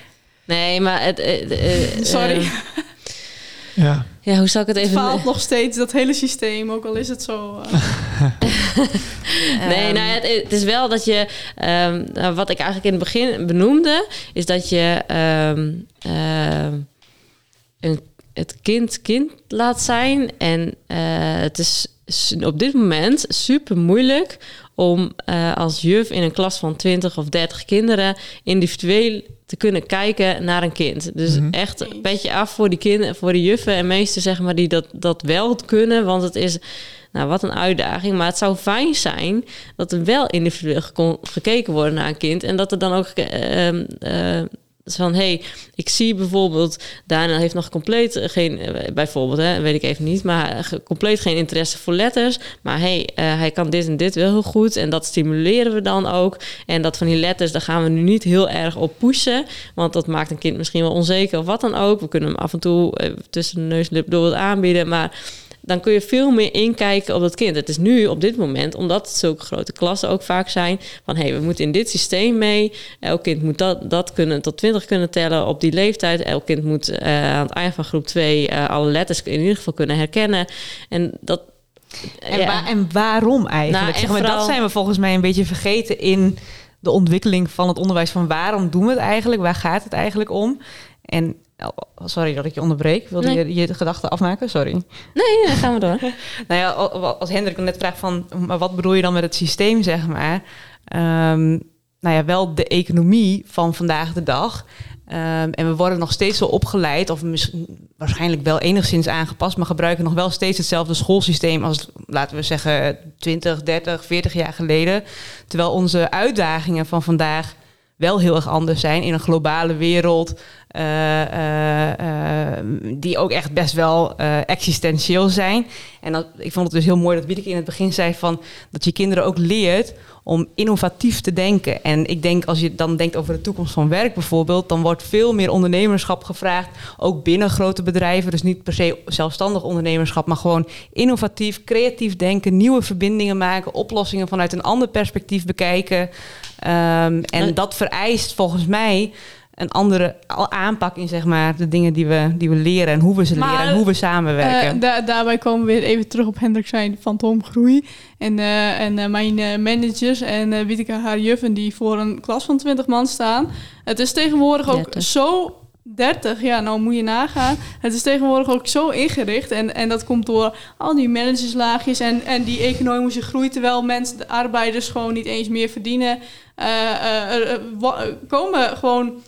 Speaker 3: Nee, maar het... eh, eh,
Speaker 4: Sorry.
Speaker 3: eh,
Speaker 2: ja.
Speaker 3: ja, hoe zal ik het
Speaker 4: Het
Speaker 3: even...
Speaker 4: faalt nog steeds, dat hele systeem, ook al is het zo... eh,
Speaker 3: Nee,
Speaker 1: Ehm,
Speaker 3: nou, het, het is wel dat je, ehm, nou, wat ik eigenlijk in het begin benoemde, is dat je ehm, ehm, een, het kind kind laat zijn. En eh, het is op dit moment super moeilijk om eh, als juf in een klas van 20 of 30 kinderen individueel te kunnen kijken naar een kind. Dus
Speaker 2: Mhm.
Speaker 3: echt een beetje af voor die kinderen, voor de juffen en meesten, zeg maar, die dat, dat wel kunnen. Want het is nou, wat een uitdaging. Maar het zou fijn zijn dat er wel individueel gekeken wordt naar een kind. En dat er dan ook eh, ehm, eh, van, hey, ik zie bijvoorbeeld... Daniel heeft nog compleet geen... eh, bijvoorbeeld, hè, weet ik even niet... maar ge- compleet geen interesse voor letters. Maar hey, eh, hij kan dit en dit wel heel goed. En dat stimuleren we dan ook. En dat van die letters, daar gaan we nu niet heel erg op pushen. Want dat maakt een kind misschien wel onzeker of wat dan ook. We kunnen hem af en toe eh, tussen de neus en door wat aanbieden. Maar dan kun je veel meer inkijken op dat kind. Het is nu op dit moment, omdat het zulke grote klassen ook vaak zijn, van hé, hey, we moeten in dit systeem mee. Elk kind moet dat, dat kunnen tot 20 kunnen tellen op die leeftijd. Elk kind moet eh, aan het eind van groep 2 eh, alle letters in ieder geval kunnen herkennen. En dat.
Speaker 1: En,
Speaker 3: ja.
Speaker 1: wa- en waarom eigenlijk?
Speaker 3: Nou,
Speaker 1: zeg maar,
Speaker 3: vooral-
Speaker 1: Dat zijn we volgens mij een beetje vergeten in de ontwikkeling van het onderwijs. Van waarom doen we het eigenlijk? Waar gaat het eigenlijk om? En oh, sorry dat ik je onderbreek. Wilde
Speaker 3: Nee.
Speaker 1: je je gedachten afmaken? Sorry.
Speaker 3: Nee, dan gaan we door.
Speaker 1: Nou ja, al- als Hendrik net vraagt van, maar wat bedoel je dan met het systeem, zeg maar? Ehm, nou ja, wel de economie van vandaag de dag. Ehm, en we worden nog steeds zo opgeleid, of misschien, waarschijnlijk wel enigszins aangepast, maar gebruiken nog wel steeds hetzelfde schoolsysteem als, laten we zeggen, 20, 30, 40 jaar geleden. Terwijl onze uitdagingen van vandaag wel heel erg anders zijn in een globale wereld. eh, eh, eh, die ook echt best wel existentieel zijn. En dat, ik vond het dus heel mooi dat Wiedeke in het begin zei van dat je kinderen ook leert om innovatief te denken. En ik denk als je dan denkt over de toekomst van werk bijvoorbeeld, dan wordt veel meer ondernemerschap gevraagd, ook binnen grote bedrijven. Dus niet per se zelfstandig ondernemerschap, maar gewoon innovatief, creatief denken, nieuwe verbindingen maken, oplossingen vanuit een ander perspectief bekijken. Ehm, en dat vereist volgens mij een andere aanpak in zeg maar de dingen die we, die we leren en hoe we ze
Speaker 4: Maar,
Speaker 1: leren en hoe we samenwerken.
Speaker 4: Eh, da- daarbij komen we weer even terug op Hendrik zijn fantoomgroei. En, eh, en eh, mijn managers en uh, Wieteke haar juffen die voor een klas van 20 man staan. Het is tegenwoordig ook
Speaker 3: 30.
Speaker 4: zo... 30, ja, nou moet je nagaan. Het is tegenwoordig ook zo ingericht. En, en dat komt door al die managerslaagjes en, en die economische groei. Terwijl mensen, de arbeiders, gewoon niet eens meer verdienen. Eh, eh, er- komen gewoon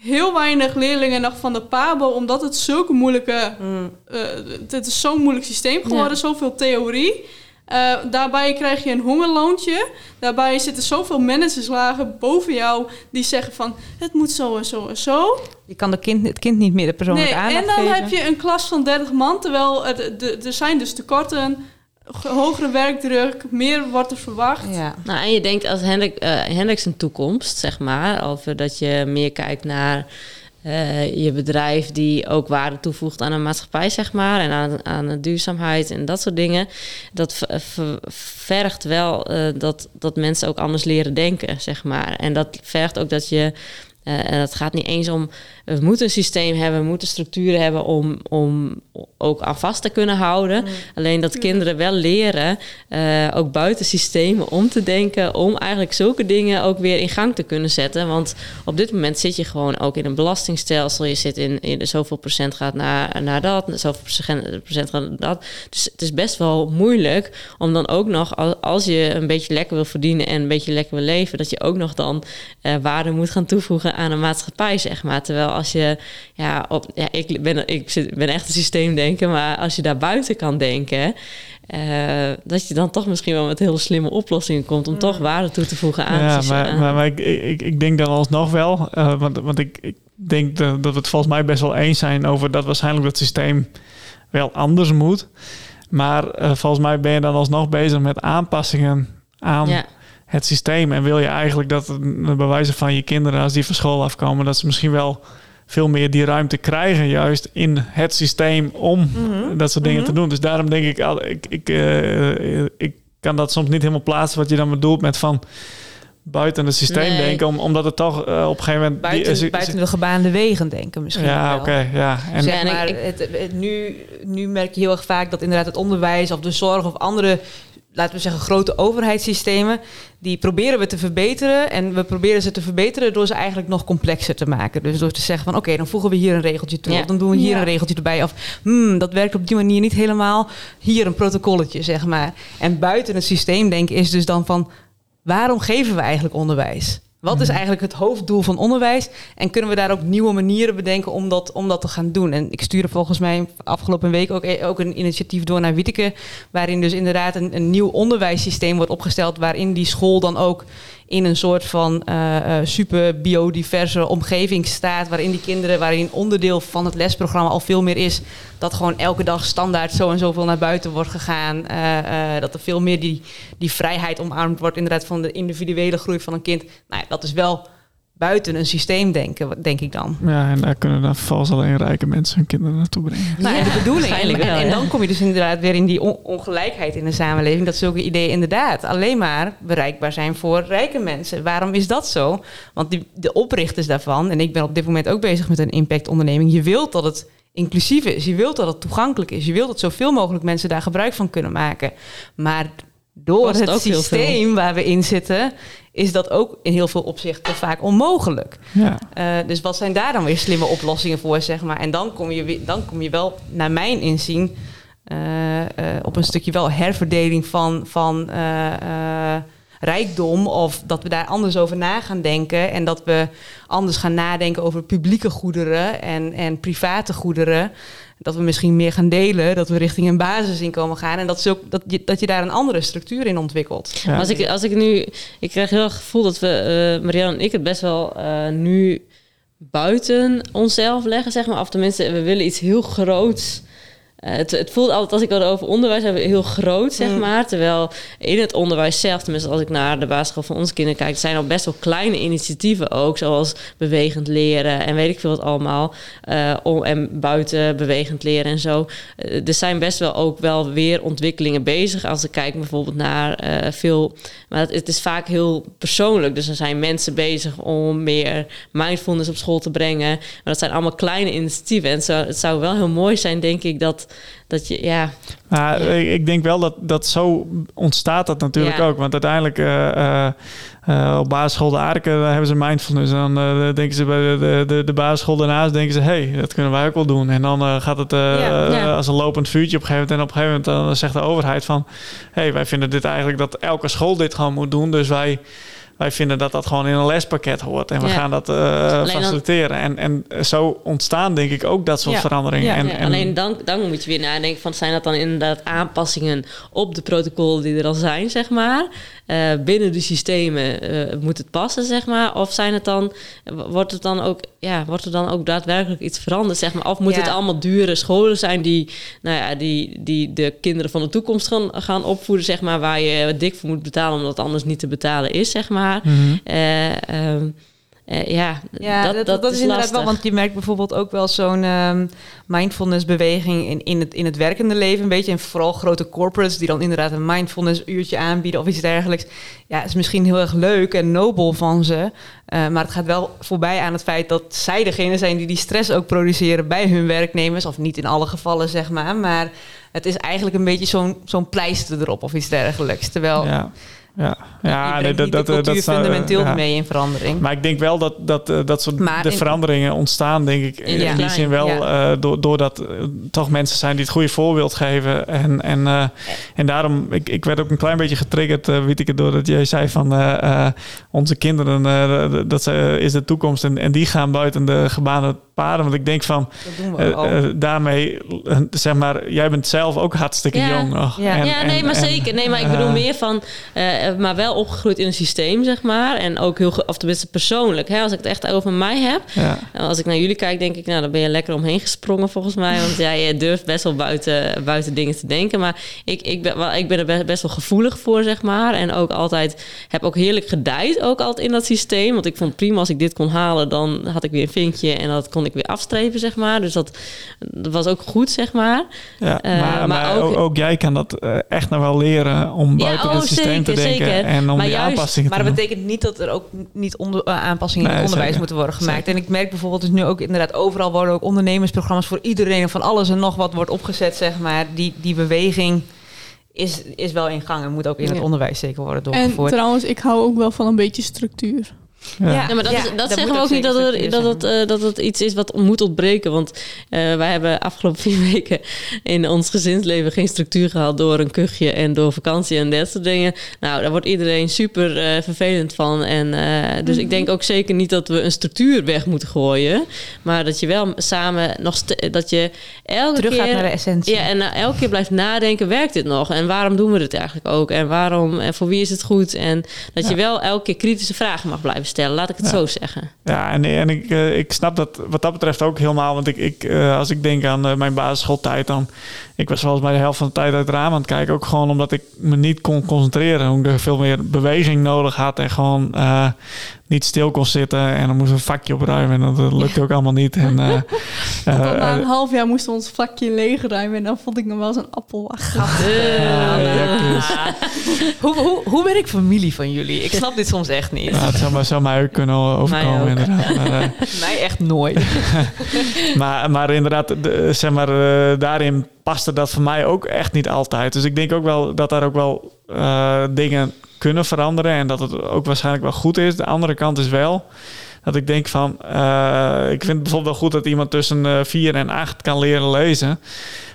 Speaker 4: heel weinig leerlingen nog van de PABO, omdat het zulke moeilijke
Speaker 1: Mm.
Speaker 4: eh, het is zo'n moeilijk systeem geworden,
Speaker 3: Ja.
Speaker 4: zoveel theorie. Eh, daarbij krijg je een hongerloontje. Daarbij zitten zoveel managerslagen boven jou die zeggen van het moet zo en zo en zo.
Speaker 1: Je kan de kind, het kind niet meer de persoonlijke
Speaker 4: Nee,
Speaker 1: aandacht
Speaker 4: en dan
Speaker 1: geven.
Speaker 4: heb je een klas van 30 man, terwijl de, er zijn dus tekorten, hogere werkdruk, meer wordt er verwacht.
Speaker 1: Ja.
Speaker 3: Nou, en je denkt als Hendrik, eh Hendrik zijn toekomst, zeg maar, over dat je meer kijkt naar eh, je bedrijf die ook waarde toevoegt aan een maatschappij, zeg maar, en aan, aan de duurzaamheid en dat soort dingen. Dat v- vergt wel eh, dat, dat mensen ook anders leren denken, zeg maar. En dat vergt ook dat je. eh, en het gaat niet eens om, we moeten een systeem hebben, we moeten structuren hebben om, om ook aan vast te kunnen houden. Alleen dat kinderen wel leren, eh, ook buiten systemen, om te denken, om eigenlijk zulke dingen ook weer in gang te kunnen zetten. Want op dit moment zit je gewoon ook in een belastingstelsel. Je zit in, in zoveel procent gaat naar, naar dat, zoveel procent, procent gaat naar dat. Dus het is best wel moeilijk om dan ook nog, als, als je een beetje lekker wil verdienen en een beetje lekker wil leven, dat je ook nog dan eh, waarde moet gaan toevoegen aan een maatschappij, zeg maar. Terwijl als je, ja, op, ja ik, ben, ik zit- ben echt een systeemdenker, maar als je daar buiten kan denken, eh, dat je dan toch misschien wel met hele slimme oplossingen komt om toch waarde toe te voegen aan.
Speaker 2: Ja,
Speaker 3: het systeem.
Speaker 2: maar, maar, maar ik, ik, ik denk dan alsnog wel, eh, want, want ik, ik denk dat, dat we het volgens mij best wel eens zijn over dat waarschijnlijk dat systeem wel anders moet. Maar eh, volgens mij ben je dan alsnog bezig met aanpassingen aan
Speaker 3: ja.
Speaker 2: het systeem. En wil je eigenlijk dat het, bij wijze van je kinderen, als die van school afkomen, dat ze misschien wel veel meer die ruimte krijgen, juist in het systeem om
Speaker 1: Mhm.
Speaker 2: dat soort dingen
Speaker 1: Mhm.
Speaker 2: te doen. Dus daarom denk ik, al- ik, ik, eh, ik kan dat soms niet helemaal plaatsen wat je dan bedoelt met van buiten het systeem
Speaker 3: Nee.
Speaker 2: denken, om, omdat het toch eh, op een gegeven moment... die-
Speaker 1: Buiten,
Speaker 2: ze-
Speaker 1: buiten de gebaande wegen denken misschien
Speaker 2: ja, oké, ja. En,
Speaker 1: zeg
Speaker 3: en ik-
Speaker 1: maar,
Speaker 3: ik-
Speaker 1: het, het- nu, nu merk je heel erg vaak dat inderdaad het onderwijs of de zorg of andere, laten we zeggen, grote overheidssystemen, die proberen we te verbeteren. En we proberen ze te verbeteren door ze eigenlijk nog complexer te maken. Dus door te zeggen van oké, dan voegen we hier een regeltje toe.
Speaker 3: Ja.
Speaker 1: Of dan doen we hier
Speaker 4: Ja.
Speaker 1: een regeltje erbij. Of hmm, dat werkt op die manier niet helemaal. Hier een protocolletje, zeg maar. En buiten het systeem denken is dus dan van waarom geven we eigenlijk onderwijs? Wat is eigenlijk het hoofddoel van onderwijs? En kunnen we daar ook nieuwe manieren bedenken om dat, om dat te gaan doen? En ik stuurde volgens mij afgelopen week ook, ook een initiatief door naar Wieteke... waarin dus inderdaad een, een nieuw onderwijssysteem wordt opgesteld... waarin die school dan ook in een soort van eh, super biodiverse omgeving staat... waarin die kinderen, waarin onderdeel van het lesprogramma al veel meer is... dat gewoon elke dag standaard zo en zoveel naar buiten wordt gegaan. eh, dat er veel meer die, die vrijheid omarmd wordt... inderdaad van de individuele groei van een kind. Nou ja, dat is wel buiten een systeem denken, denk ik dan.
Speaker 2: ja, en daar kunnen dan vervolgens alleen rijke mensen hun kinderen naartoe brengen.
Speaker 1: Nou, en
Speaker 3: Ja,
Speaker 1: de bedoeling. En,
Speaker 3: wel,
Speaker 1: en, dan kom je dus inderdaad weer in die on- ongelijkheid in de samenleving. Dat zulke ideeën inderdaad alleen maar bereikbaar zijn voor rijke mensen. Waarom is dat zo? Want die, de oprichters daarvan, en ik ben op dit moment ook bezig met een impactonderneming. Je wilt dat het inclusief is. Je wilt dat het toegankelijk is. Je wilt dat zoveel mogelijk mensen daar gebruik van kunnen maken. Maar door
Speaker 3: Kost
Speaker 1: het systeem waar we in zitten, is dat ook in heel veel opzichten vaak onmogelijk.
Speaker 2: Ja.
Speaker 1: Eh, dus wat zijn daar dan weer slimme oplossingen voor, zeg maar? En dan kom je, dan kom je wel, naar mijn inzien, eh, eh, op een stukje wel herverdeling van, van rijkdom. Of dat we daar anders over na gaan denken. En dat we anders gaan nadenken over publieke goederen en, en private goederen. Dat we misschien meer gaan delen, dat we richting een basisinkomen gaan. En dat, ook, dat, je, dat je daar een andere structuur in ontwikkelt.
Speaker 2: Ja.
Speaker 3: Als, ik, als ik nu... Ik krijg heel het gevoel dat we, eh Marianne en ik, het best wel eh, nu buiten onszelf leggen, zeg maar. Of tenminste, we willen iets heel groots... Eh, het, het voelt altijd, als ik het over onderwijs heb, heel groot, zeg
Speaker 1: Mm.
Speaker 3: maar. Terwijl in het onderwijs zelf, tenminste als ik naar de basisschool van onze kinderen kijk... zijn al best wel kleine initiatieven ook, zoals bewegend leren en weet ik veel wat allemaal. eh, om, en buiten bewegend leren en zo. Eh, er zijn best wel ook wel weer ontwikkelingen bezig. Als ik kijk bijvoorbeeld naar veel... Maar het, het is vaak heel persoonlijk. Dus er zijn mensen bezig om meer mindfulness op school te brengen. Maar dat zijn allemaal kleine initiatieven. En zou, het zou wel heel mooi zijn, denk ik, dat, dat je... Ja,
Speaker 2: Maar ik, ik denk wel dat, dat zo ontstaat dat natuurlijk
Speaker 3: Ja.
Speaker 2: ook. Want uiteindelijk eh, eh, eh, op basisschool de daar hebben ze mindfulness. En dan denken ze bij de, de, de, basisschool daarnaast, denken ze... hé, hey, dat kunnen wij ook wel doen. En dan gaat het
Speaker 1: ja.
Speaker 2: als een lopend vuurtje op een gegeven moment. En op een gegeven moment dan zegt de overheid van... hé, hey, wij vinden dit eigenlijk dat elke school dit gewoon moet doen. Dus wij wij vinden dat dat gewoon in een lespakket hoort. En we
Speaker 3: Ja.
Speaker 2: gaan dat eh,
Speaker 3: dan-
Speaker 2: faciliteren. En, en zo ontstaan denk ik ook dat soort
Speaker 1: Ja.
Speaker 2: veranderingen.
Speaker 1: Ja.
Speaker 2: En,
Speaker 3: Ja,
Speaker 2: en-
Speaker 3: alleen dan, dan moet je weer nadenken van zijn dat dan inderdaad aanpassingen op de protocollen die er al zijn, zeg maar. Eh, binnen de systemen eh, moet het passen, zeg maar. Of zijn het dan, wordt het dan ook, ja, wordt er dan ook daadwerkelijk iets veranderd, zeg maar. Of moet
Speaker 1: Ja.
Speaker 3: het allemaal dure scholen zijn die, nou ja, die, die de kinderen van de toekomst gaan, gaan opvoeden, zeg maar. Waar je dik voor moet betalen, omdat het anders niet te betalen is, zeg maar.
Speaker 2: Mhm.
Speaker 3: Eh, ehm, eh, ja,
Speaker 1: Ja, dat, dat, is, inderdaad wel, want je merkt bijvoorbeeld ook wel zo'n ehm mindfulness beweging in, in, het, in het werkende leven een beetje. En vooral grote corporates die dan inderdaad een mindfulness uurtje aanbieden of iets dergelijks. Ja, is misschien heel erg leuk en nobel van ze. eh, maar het gaat wel voorbij aan het feit dat zij degene zijn die die stress ook produceren bij hun werknemers. Of niet in alle gevallen, zeg maar. Maar het is eigenlijk een beetje zo'n zo'n pleister erop of iets dergelijks. Terwijl
Speaker 2: ja, ja, ja,
Speaker 1: je
Speaker 2: nee,
Speaker 1: brengt
Speaker 2: dat,
Speaker 1: niet
Speaker 2: dat,
Speaker 1: de
Speaker 2: eh,
Speaker 1: cultuur
Speaker 2: dat
Speaker 1: fundamenteel
Speaker 2: ja.
Speaker 1: mee in verandering.
Speaker 2: Maar ik denk wel dat, dat, eh, dat soort
Speaker 1: Maar
Speaker 2: de
Speaker 1: in-
Speaker 2: veranderingen ontstaan, denk ik, in,
Speaker 3: Ja.
Speaker 2: in die zin wel
Speaker 1: Ja.
Speaker 2: eh, door, doordat toch mensen zijn die het goede voorbeeld geven. En, en, eh, en daarom, ik, ik werd ook een klein beetje getriggerd, weet ik het, doordat jij zei van eh, eh, onze kinderen, eh, dat ze, is de toekomst en, en die gaan buiten de gebaande paden. Want ik denk van, daarmee, zeg maar, jij bent zelf ook hartstikke
Speaker 3: Ja.
Speaker 2: jong nog.
Speaker 1: Ja.
Speaker 2: En-
Speaker 3: ja, nee,
Speaker 2: en-
Speaker 3: maar
Speaker 2: en,
Speaker 3: zeker. Nee, maar ik bedoel meer van, eh, maar wel opgegroeid in een systeem, zeg maar. En ook heel, of tenminste persoonlijk. Hè, als ik het echt over mij heb.
Speaker 2: Ja.
Speaker 3: Als ik naar jullie kijk, denk ik, nou, dan ben je lekker omheen gesprongen volgens mij. Want jij durft best wel buiten, buiten dingen te denken. Maar ik, ik, ben, wel, ik ben er be- best wel gevoelig voor, zeg maar. En ook altijd, heb ook heerlijk gedijd, ook altijd in dat systeem. Want ik vond prima als ik dit kon halen, dan had ik weer een vinkje. En dat kon ik weer afstrepen, zeg maar. Dus dat, dat was ook goed, zeg maar.
Speaker 2: Ja,
Speaker 3: Eh,
Speaker 2: maar,
Speaker 3: maar
Speaker 2: maar ook,
Speaker 3: ook-
Speaker 2: ook jij kan dat eh, echt nog wel leren om
Speaker 3: Ja,
Speaker 2: buiten
Speaker 3: oh,
Speaker 2: het systeem te denken
Speaker 3: zeker.
Speaker 2: en om
Speaker 3: Maar
Speaker 2: die
Speaker 3: juist-
Speaker 2: aanpassingen
Speaker 1: Maar dat
Speaker 2: doen.
Speaker 1: betekent niet dat er ook niet onder, eh, aanpassingen in het onderwijs
Speaker 2: zeker.
Speaker 1: moeten worden gemaakt. En ik merk bijvoorbeeld dus nu ook inderdaad overal worden ook ondernemersprogramma's voor iedereen en van alles en nog wat wordt opgezet, zeg maar. Die, die beweging is, is wel in gang en moet ook in het onderwijs zeker worden
Speaker 4: En
Speaker 1: doorgevoerd.
Speaker 4: trouwens, ik hou ook wel van een beetje structuur.
Speaker 2: Ja.
Speaker 3: Ja, maar dat,
Speaker 1: Ja,
Speaker 3: is, dat,
Speaker 1: dat
Speaker 3: zeggen we ook niet dat, er, dat, het, eh, dat het iets is wat moet ontbreken. Want eh, wij hebben afgelopen vier weken in ons gezinsleven geen structuur gehad door een kuchje en door vakantie en dat soort dingen. Nou, daar wordt iedereen super eh, vervelend van. En, eh, dus ik denk ook zeker niet dat we een structuur weg moeten gooien. Maar dat je wel samen nog dat je elke
Speaker 1: Terug
Speaker 3: keer.
Speaker 1: gaat naar de essentie.
Speaker 3: Ja, en elke keer blijft nadenken, werkt dit nog? En waarom doen we dit eigenlijk ook? En waarom, en voor wie is het goed? En dat je wel elke keer kritische vragen mag blijven stellen. Laat ik het
Speaker 2: Ja.
Speaker 3: zo zeggen.
Speaker 2: Ja, en, en ik, eh, ik snap dat wat dat betreft ook helemaal. Want ik, ik, eh, als ik denk aan eh, mijn basisschooltijd, dan... Ik was volgens mij de helft van de tijd uit het raam aan het kijken. Ook gewoon omdat ik me niet kon concentreren. Hoe ik er veel meer beweging nodig had. En gewoon eh, niet stil kon zitten. En dan moest een vakje opruimen. En dat, lukte ook allemaal niet. En, eh, eh,
Speaker 4: na een half jaar moesten we ons vakje leegruimen. En dan vond ik nog wel eens een appel
Speaker 2: lekker.
Speaker 1: Hoe, hoe, hoe ben ik familie van jullie? Ik snap dit soms echt niet.
Speaker 2: nou, het zou, maar, zou mij ook kunnen overkomen, inderdaad. Maar,
Speaker 1: Mij echt nooit.
Speaker 2: maar, maar inderdaad, de, zeg maar, eh, daarin paste dat voor mij ook echt niet altijd. Dus ik denk ook wel dat daar ook wel eh, dingen kunnen veranderen en dat het ook waarschijnlijk wel goed is. De andere kant is wel dat ik denk van, eh, ik vind het bijvoorbeeld wel goed dat iemand tussen eh, vier en acht kan leren lezen.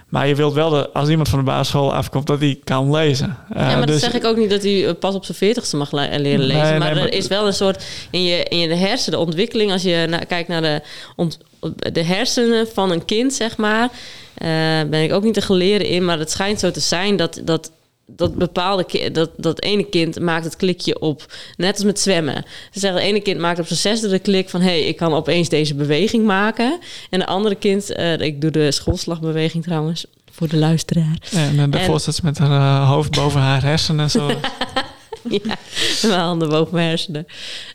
Speaker 2: Maar je wilt wel, dat als iemand van de basisschool afkomt, dat hij kan lezen. Eh,
Speaker 3: ja, maar
Speaker 2: dus-
Speaker 3: dat zeg ik ook niet dat hij eh, pas op zijn veertigste mag le- leren lezen.
Speaker 2: Nee, nee,
Speaker 3: maar er
Speaker 2: maar-
Speaker 3: is wel een soort in je, in je hersen, de ontwikkeling, als je na- kijkt naar de, ont- de hersenen van een kind, zeg maar, eh, ben ik ook niet te geleren in, maar het schijnt zo te zijn dat. dat dat bepaalde dat, dat ene kind maakt het klikje op, net als met zwemmen. Ze zeggen, het ene kind maakt op zijn zesde de klik van... hé, hey, ik kan opeens deze beweging maken. En de andere kind, eh, ik doe de schoolslagbeweging trouwens, voor de luisteraar.
Speaker 2: En daarvoor staat ze met haar eh, hoofd boven haar hersenen en zo.
Speaker 3: ja, mijn handen boven mijn hersenen.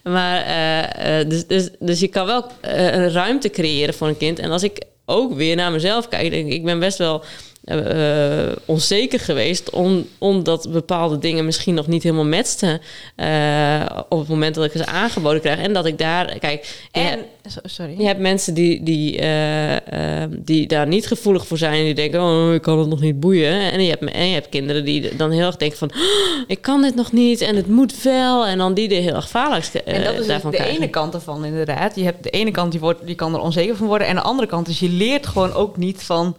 Speaker 3: Maar eh, dus, dus, dus je kan wel een ruimte creëren voor een kind. En als ik ook weer naar mezelf kijk, denk ik, ik ben best wel eh, onzeker geweest, om, omdat bepaalde dingen misschien nog niet helemaal matchten eh, op het moment dat ik ze aangeboden krijg. En dat ik daar, kijk, je
Speaker 1: En, so- sorry.
Speaker 3: je hebt mensen die, die, eh, die daar niet gevoelig voor zijn. En die denken, oh, ik kan het nog niet boeien. En je hebt, en je hebt kinderen die dan heel erg denken van... "Oh, ik kan dit nog niet en het moet wel. En dan die er heel erg falig eh,
Speaker 1: En dat is dus
Speaker 3: daarvan
Speaker 1: de
Speaker 3: krijgen.
Speaker 1: ene kant ervan inderdaad. Je hebt de ene kant die, wordt, die kan er onzeker van worden. En de andere kant is je leert gewoon ook niet van...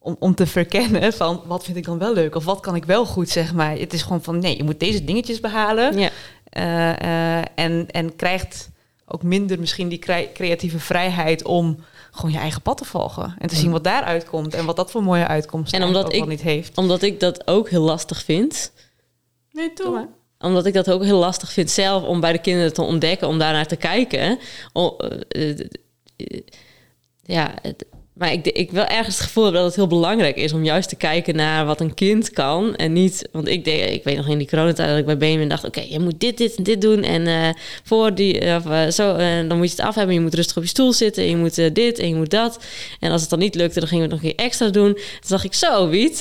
Speaker 1: Om, om te verkennen van wat vind ik dan wel leuk of wat kan ik wel goed, zeg maar. Het is gewoon van nee, je moet deze dingetjes behalen.
Speaker 3: Ja.
Speaker 1: Eh, eh, en, en krijgt ook minder misschien die crea- creatieve vrijheid om gewoon je eigen pad te volgen. En te zien wat daaruit komt en wat dat voor mooie uitkomsten
Speaker 3: En omdat ik-
Speaker 1: niet heeft.
Speaker 3: Omdat ik dat ook heel lastig vind.
Speaker 4: Nee, toe.
Speaker 3: Omdat ik dat ook heel lastig vind zelf om bij de kinderen te ontdekken, om daarnaar te kijken. O- eh, ja, het- maar ik, ik wel ergens het gevoel heb dat het heel belangrijk is om juist te kijken naar wat een kind kan. En niet, want ik deed, ik weet nog in die coronatijd dat ik bij Benjamin dacht: oké, je moet dit, dit en dit doen. En eh, voor die, eh, of, eh, zo, dan moet je het af hebben. Je moet rustig op je stoel zitten. En je moet dit en je moet dat. En als het dan niet lukte, dan gingen we het nog een keer extra doen. Toen dacht ik: zo, Wiet,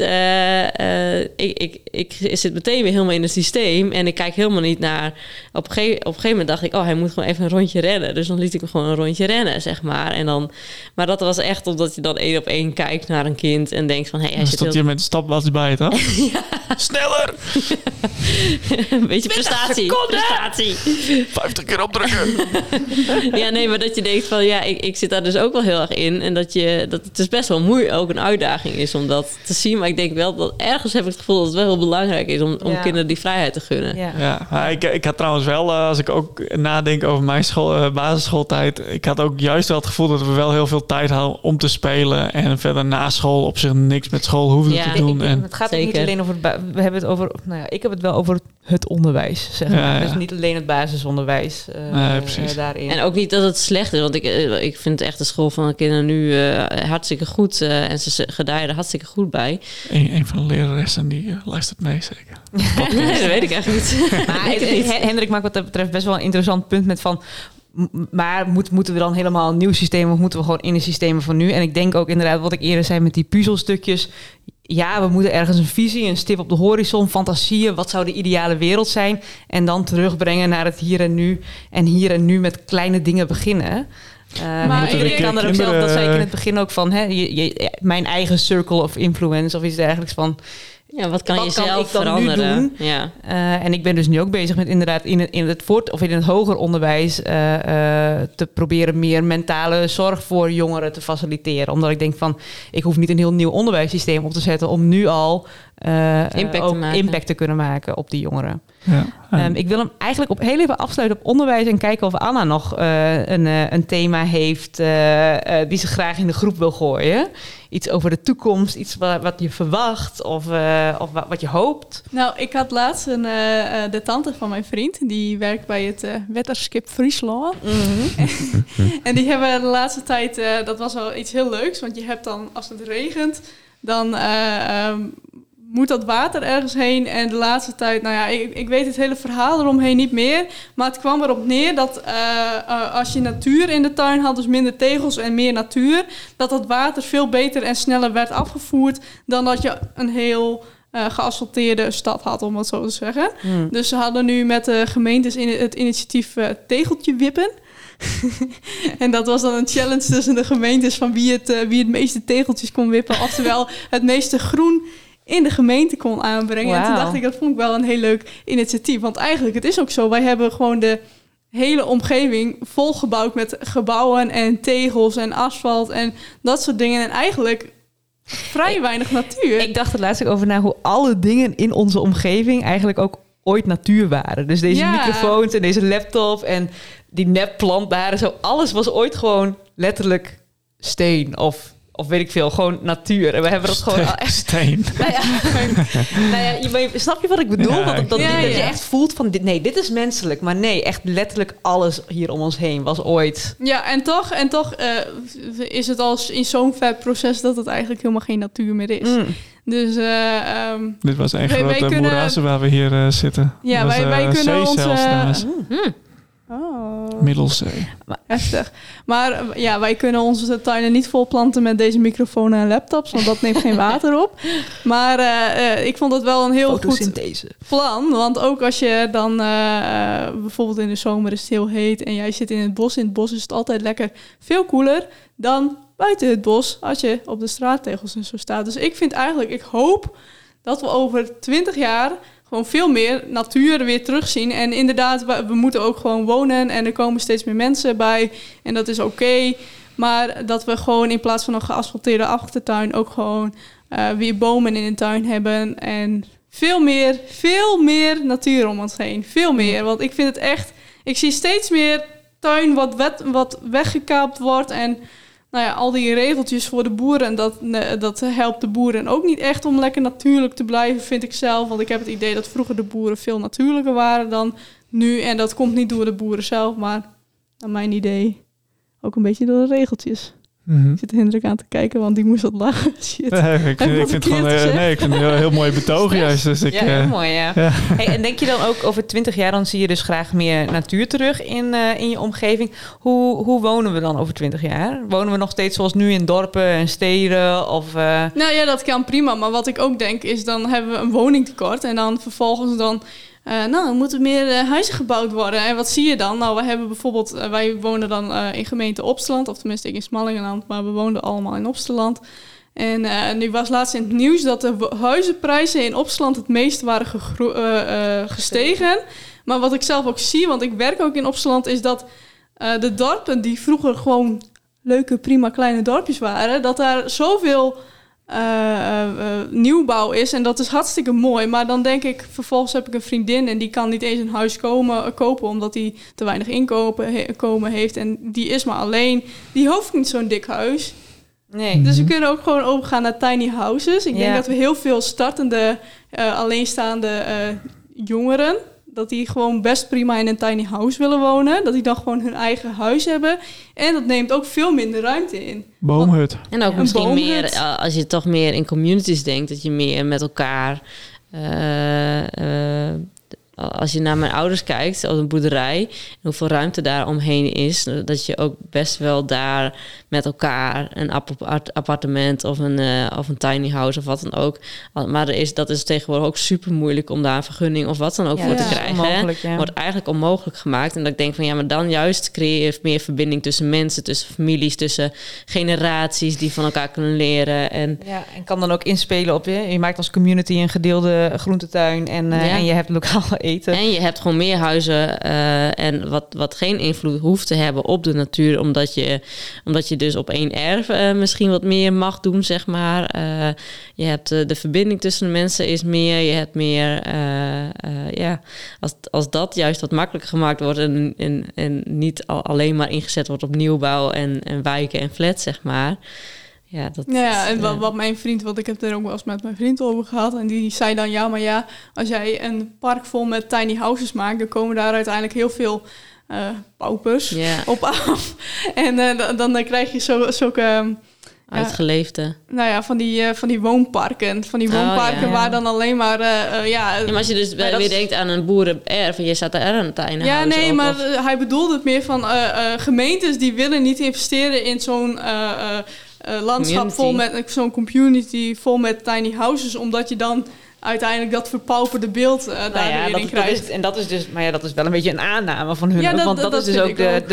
Speaker 3: ik, ik, zit meteen weer helemaal in het systeem. En ik kijk helemaal niet naar. Op een, gegeven, op gegeven moment dacht ik: oh, hij moet gewoon even een rondje rennen. Dus dan liet ik hem gewoon een rondje rennen, zeg maar. En dan, maar dat was echt omdat je dan één op één kijkt naar een kind en denkt: van hé, hey, hij
Speaker 2: Dan
Speaker 3: zit
Speaker 2: stond
Speaker 3: heel
Speaker 2: je met de stapbats bij, toch? Sneller!
Speaker 3: een beetje prestatie. Prestatie.
Speaker 2: 50 keer opdrukken!
Speaker 3: Ja, nee, maar dat je denkt van ja, ik, ik zit daar dus ook wel heel erg in. En dat, je, dat het dus best wel moeilijk ook een uitdaging is om dat te zien. Maar ik denk wel dat ergens heb ik het gevoel dat het wel heel belangrijk is om, om
Speaker 1: Ja.
Speaker 3: kinderen die vrijheid te gunnen.
Speaker 1: Ja.
Speaker 2: Ja, maar ik, ik had trouwens wel, eh, als ik ook nadenk over mijn school, eh, basisschooltijd, ik had ook juist wel het gevoel dat we wel heel veel tijd hadden om te spelen en verder na school op zich niks met school hoefden
Speaker 3: Ja,
Speaker 2: te doen.
Speaker 1: Ik-
Speaker 2: en,
Speaker 1: het gaat ook niet alleen over het we hebben het over nou ja, ik heb het wel over het onderwijs zeg maar.
Speaker 2: Ja, ja.
Speaker 1: dus niet alleen het basisonderwijs eh,
Speaker 2: Nee, precies.
Speaker 1: eh, daarin
Speaker 3: En ook niet dat het slecht is, want ik, eh, ik vind echt de school van de kinderen nu eh, hartstikke goed. eh, en ze ze gedijen er hartstikke goed bij.
Speaker 2: een, een van de leraressen die luistert mee zeker.
Speaker 3: nee, dat weet ik eigenlijk niet.
Speaker 1: Maar
Speaker 3: Ik weet het niet.
Speaker 1: Hen- Hendrik maakt wat dat betreft best wel een interessant punt met van. Maar moet, moeten we dan helemaal een nieuw systeem of moeten we gewoon in de systemen van nu? En ik denk ook inderdaad wat ik eerder zei met die puzzelstukjes. Ja, we moeten ergens een visie, een stip op de horizon, fantasieën. Wat zou de ideale wereld zijn? En dan terugbrengen naar het hier en nu. En hier en nu met kleine dingen beginnen. Eh,
Speaker 4: Maar
Speaker 1: ik,
Speaker 4: ik
Speaker 1: kan er ook zelf, dat zei ik in het begin ook van, hè, je, je- mijn eigen circle of influence of iets dergelijks van.
Speaker 3: Ja, wat kan
Speaker 1: Wat
Speaker 3: je
Speaker 1: kan
Speaker 3: zelf
Speaker 1: ik dan nu
Speaker 3: veranderen?
Speaker 1: doen?
Speaker 3: Ja.
Speaker 1: Eh, en ik ben dus nu ook bezig met inderdaad in het, in het voort of in het hoger onderwijs eh, eh, te proberen meer mentale zorg voor jongeren te faciliteren. Omdat ik denk van ik hoef niet een heel nieuw onderwijssysteem op te zetten om nu al
Speaker 3: Impact te
Speaker 1: ook
Speaker 3: maken.
Speaker 1: impact te kunnen maken op die jongeren.
Speaker 2: Ja.
Speaker 1: Ehm, ik wil hem eigenlijk op heel even afsluiten op onderwijs en kijken of Anna nog eh, een, eh, een thema heeft eh, eh, die ze graag in de groep wil gooien. Iets over de toekomst, iets wat, wat je verwacht of, eh, of wat, wat je hoopt.
Speaker 4: Nou, ik had laatst een, eh, eh, de tante van mijn vriend. Die werkt bij het eh Wetterskip Friesland. en die hebben de laatste tijd... eh, dat was wel iets heel leuks. Want je hebt dan, als het regent... dan eh, ehm, moet dat water ergens heen. En de laatste tijd... Nou ja, ik, ik weet het hele verhaal eromheen niet meer. Maar het kwam erop neer dat eh, eh, als je natuur in de tuin had... dus minder tegels en meer natuur... dat dat water veel beter en sneller werd afgevoerd... dan dat je een heel eh geasfalteerde stad had, om het zo te zeggen.
Speaker 1: Hmm.
Speaker 4: Dus ze hadden nu met de gemeentes in het initiatief tegeltje wippen. en dat was dan een challenge tussen de gemeentes van wie het, wie het meeste tegeltjes kon wippen. Oftewel het meeste groen in de gemeente kon aanbrengen. En toen dacht ik, dat vond ik wel een heel leuk initiatief. Want eigenlijk, het is ook zo, wij hebben gewoon de hele omgeving volgebouwd met gebouwen en tegels en asfalt en dat soort dingen. En eigenlijk vrij weinig natuur.
Speaker 1: Ik dacht er laatst ook over na hoe alle dingen in onze omgeving eigenlijk ook ooit natuur waren. Dus deze
Speaker 4: Ja.
Speaker 1: microfoons en deze laptop en die nepplant daar en zo. Alles was ooit gewoon letterlijk steen of, of weet ik veel, gewoon natuur. En we hebben dat gewoon al echt...
Speaker 2: Steen.
Speaker 1: Nou ja, nou ja je, snap je wat ik bedoel?
Speaker 2: Ja,
Speaker 1: dat, dat, dat,
Speaker 4: Ja,
Speaker 1: dat je
Speaker 4: ja.
Speaker 1: echt voelt van, dit, nee, dit is menselijk. Maar nee, echt letterlijk alles hier om ons heen was ooit...
Speaker 4: Ja, en toch, en toch eh, is het al in zo'n ver proces dat het eigenlijk helemaal geen natuur meer is.
Speaker 1: Mm.
Speaker 4: Dus eh, ehm,
Speaker 2: Dit was een grote
Speaker 4: kunnen-
Speaker 2: waar we hier eh, zitten.
Speaker 4: Ja,
Speaker 2: Dat was,
Speaker 4: wij- wij kunnen onze-. Oh,
Speaker 2: Middelzee.
Speaker 4: heftig. Maar eh, ja, wij kunnen onze tuinen niet volplanten met deze microfoon en laptops, want dat neemt geen water op. Maar eh, eh, ik vond het wel een heel goed plan. Want ook als je dan eh, eh, bijvoorbeeld in de zomer is het heel heet en jij zit in het bos. In het bos is het altijd lekker veel koeler dan buiten het bos als je op de straattegels en zo staat. Dus ik vind eigenlijk, ik hoop dat we over 20 jaar gewoon veel meer natuur weer terugzien. En inderdaad, we, moeten ook gewoon wonen en er komen steeds meer mensen bij en dat is oké. Maar dat we gewoon in plaats van een geasfalteerde achtertuin ook gewoon eh, weer bomen in de tuin hebben en veel meer, veel meer natuur om ons heen. Veel meer. Want ik vind het echt... Ik zie steeds meer tuin wat, wet, wat weggekaapt wordt. En nou ja, al die regeltjes voor de boeren. Dat, dat helpt de boeren ook niet echt om lekker natuurlijk te blijven, vind ik zelf. Want ik heb het idee dat vroeger de boeren veel natuurlijker waren dan nu. En dat komt niet door de boeren zelf, maar naar mijn idee ook een beetje door de regeltjes.
Speaker 2: Mhm.
Speaker 4: Ik zit Hendrik aan te kijken, want die moest wat lachen. Shit.
Speaker 2: Nee, ik, vind,
Speaker 4: ik
Speaker 2: ik vind het gewoon, eh, nee, ik vind het een heel, heel mooi betoog juist. Dus ik,
Speaker 1: ja, heel
Speaker 2: eh,
Speaker 1: mooi, ja.
Speaker 2: ja.
Speaker 1: Hey, en denk je dan ook over twintig jaar, dan zie je dus graag meer natuur terug in, eh, in je omgeving. Hoe, hoe wonen we dan over twintig jaar? Wonen we nog steeds zoals nu in dorpen en steden? Of, eh,
Speaker 4: Nou ja, dat kan prima. Maar wat ik ook denk is, dan hebben we een woningtekort. En dan vervolgens dan... eh, nou, er moeten meer eh, huizen gebouwd worden. En wat zie je dan? Nou, we hebben bijvoorbeeld... eh, wij wonen dan in gemeente Opsteland. Of tenminste, ik in Smallingenland. Maar we woonden allemaal in Opsteland. En nu was laatst in het nieuws dat de huizenprijzen in Opsteland het meest waren gestegen. Maar wat ik zelf ook zie, want ik werk ook in Opsteland, is dat de dorpen die vroeger gewoon leuke, prima kleine dorpjes waren, dat daar zoveel nieuwbouw is. En dat is hartstikke mooi. Maar dan denk ik, vervolgens heb ik een vriendin en die kan niet eens een huis komen, eh, kopen omdat die te weinig inkopen he- komen heeft. En die is maar alleen. Die hoeft niet zo'n dik huis.
Speaker 1: nee.
Speaker 4: Dus we kunnen ook gewoon overgaan naar tiny houses. Ik denk
Speaker 1: Ja.
Speaker 4: dat we heel veel startende, eh, alleenstaande eh, jongeren... dat die gewoon best prima in een tiny house willen wonen. Dat die dan gewoon hun eigen huis hebben. En dat neemt ook veel minder ruimte in.
Speaker 2: Boomhut.
Speaker 3: En ook
Speaker 4: Een
Speaker 3: misschien
Speaker 4: boomhut.
Speaker 3: meer, eh, als je toch meer in communities denkt, dat je meer met elkaar. eh, eh, als je naar mijn ouders kijkt, op een boerderij, en hoeveel ruimte daar omheen is, dat je ook best wel daar met elkaar een appart- appartement of een, eh, of een tiny house of wat dan ook. Maar er is, dat is tegenwoordig ook super moeilijk om daar een vergunning of wat dan ook
Speaker 1: Ja,
Speaker 3: voor te krijgen.
Speaker 1: ja.
Speaker 3: wordt eigenlijk onmogelijk gemaakt. En dat ik denk van ja, maar dan juist creëer je meer verbinding tussen mensen, tussen families, tussen generaties die van elkaar kunnen leren. En
Speaker 1: Ja, en kan dan ook inspelen op je. Je maakt als community een gedeelde groentetuin en, eh,
Speaker 3: Ja.
Speaker 1: en je hebt lokaal
Speaker 3: En je hebt gewoon meer huizen eh, en wat, wat geen invloed hoeft te hebben op de natuur, omdat je, omdat je dus op één erf eh, misschien wat meer mag doen, zeg maar. Eh, je hebt de verbinding tussen de mensen is meer, je hebt meer, ja, als, als dat juist wat makkelijker gemaakt wordt en, en, en niet al, alleen maar ingezet wordt op nieuwbouw en, en wijken en flats, zeg maar. Ja, dat,
Speaker 4: ja, en
Speaker 3: eh,
Speaker 4: wat, wat mijn vriend, want ik heb er ook wel eens met mijn vriend over gehad. En die zei dan, ja, maar ja, als jij een park vol met tiny houses maakt, dan komen daar uiteindelijk heel veel eh paupers op af. En eh, dan, dan, dan krijg je zo, zulke, ehm,
Speaker 3: uitgeleefde.
Speaker 4: nou ja, van die, eh, van die woonparken. Van die
Speaker 3: Oh,
Speaker 4: woonparken
Speaker 3: ja.
Speaker 4: waar dan alleen maar, eh, ja...
Speaker 3: Ja, maar als je dus weer
Speaker 4: is-
Speaker 3: denkt aan een boerenerf en je staat daar een tiny
Speaker 4: Ja, nee,
Speaker 3: op,
Speaker 4: maar
Speaker 3: of-
Speaker 4: hij bedoelde het meer van gemeentes die willen niet investeren in zo'n eh, landschap vol met zo'n community vol met tiny houses, omdat je dan uiteindelijk dat verpauperde beeld daar
Speaker 1: Nou ja, dat, dat
Speaker 4: krijgt.
Speaker 1: is, en dat is dus, maar ja, dat is wel een beetje een aanname van hun.
Speaker 4: Ja, dat-
Speaker 1: want dat,
Speaker 4: dat
Speaker 1: is dus ook de,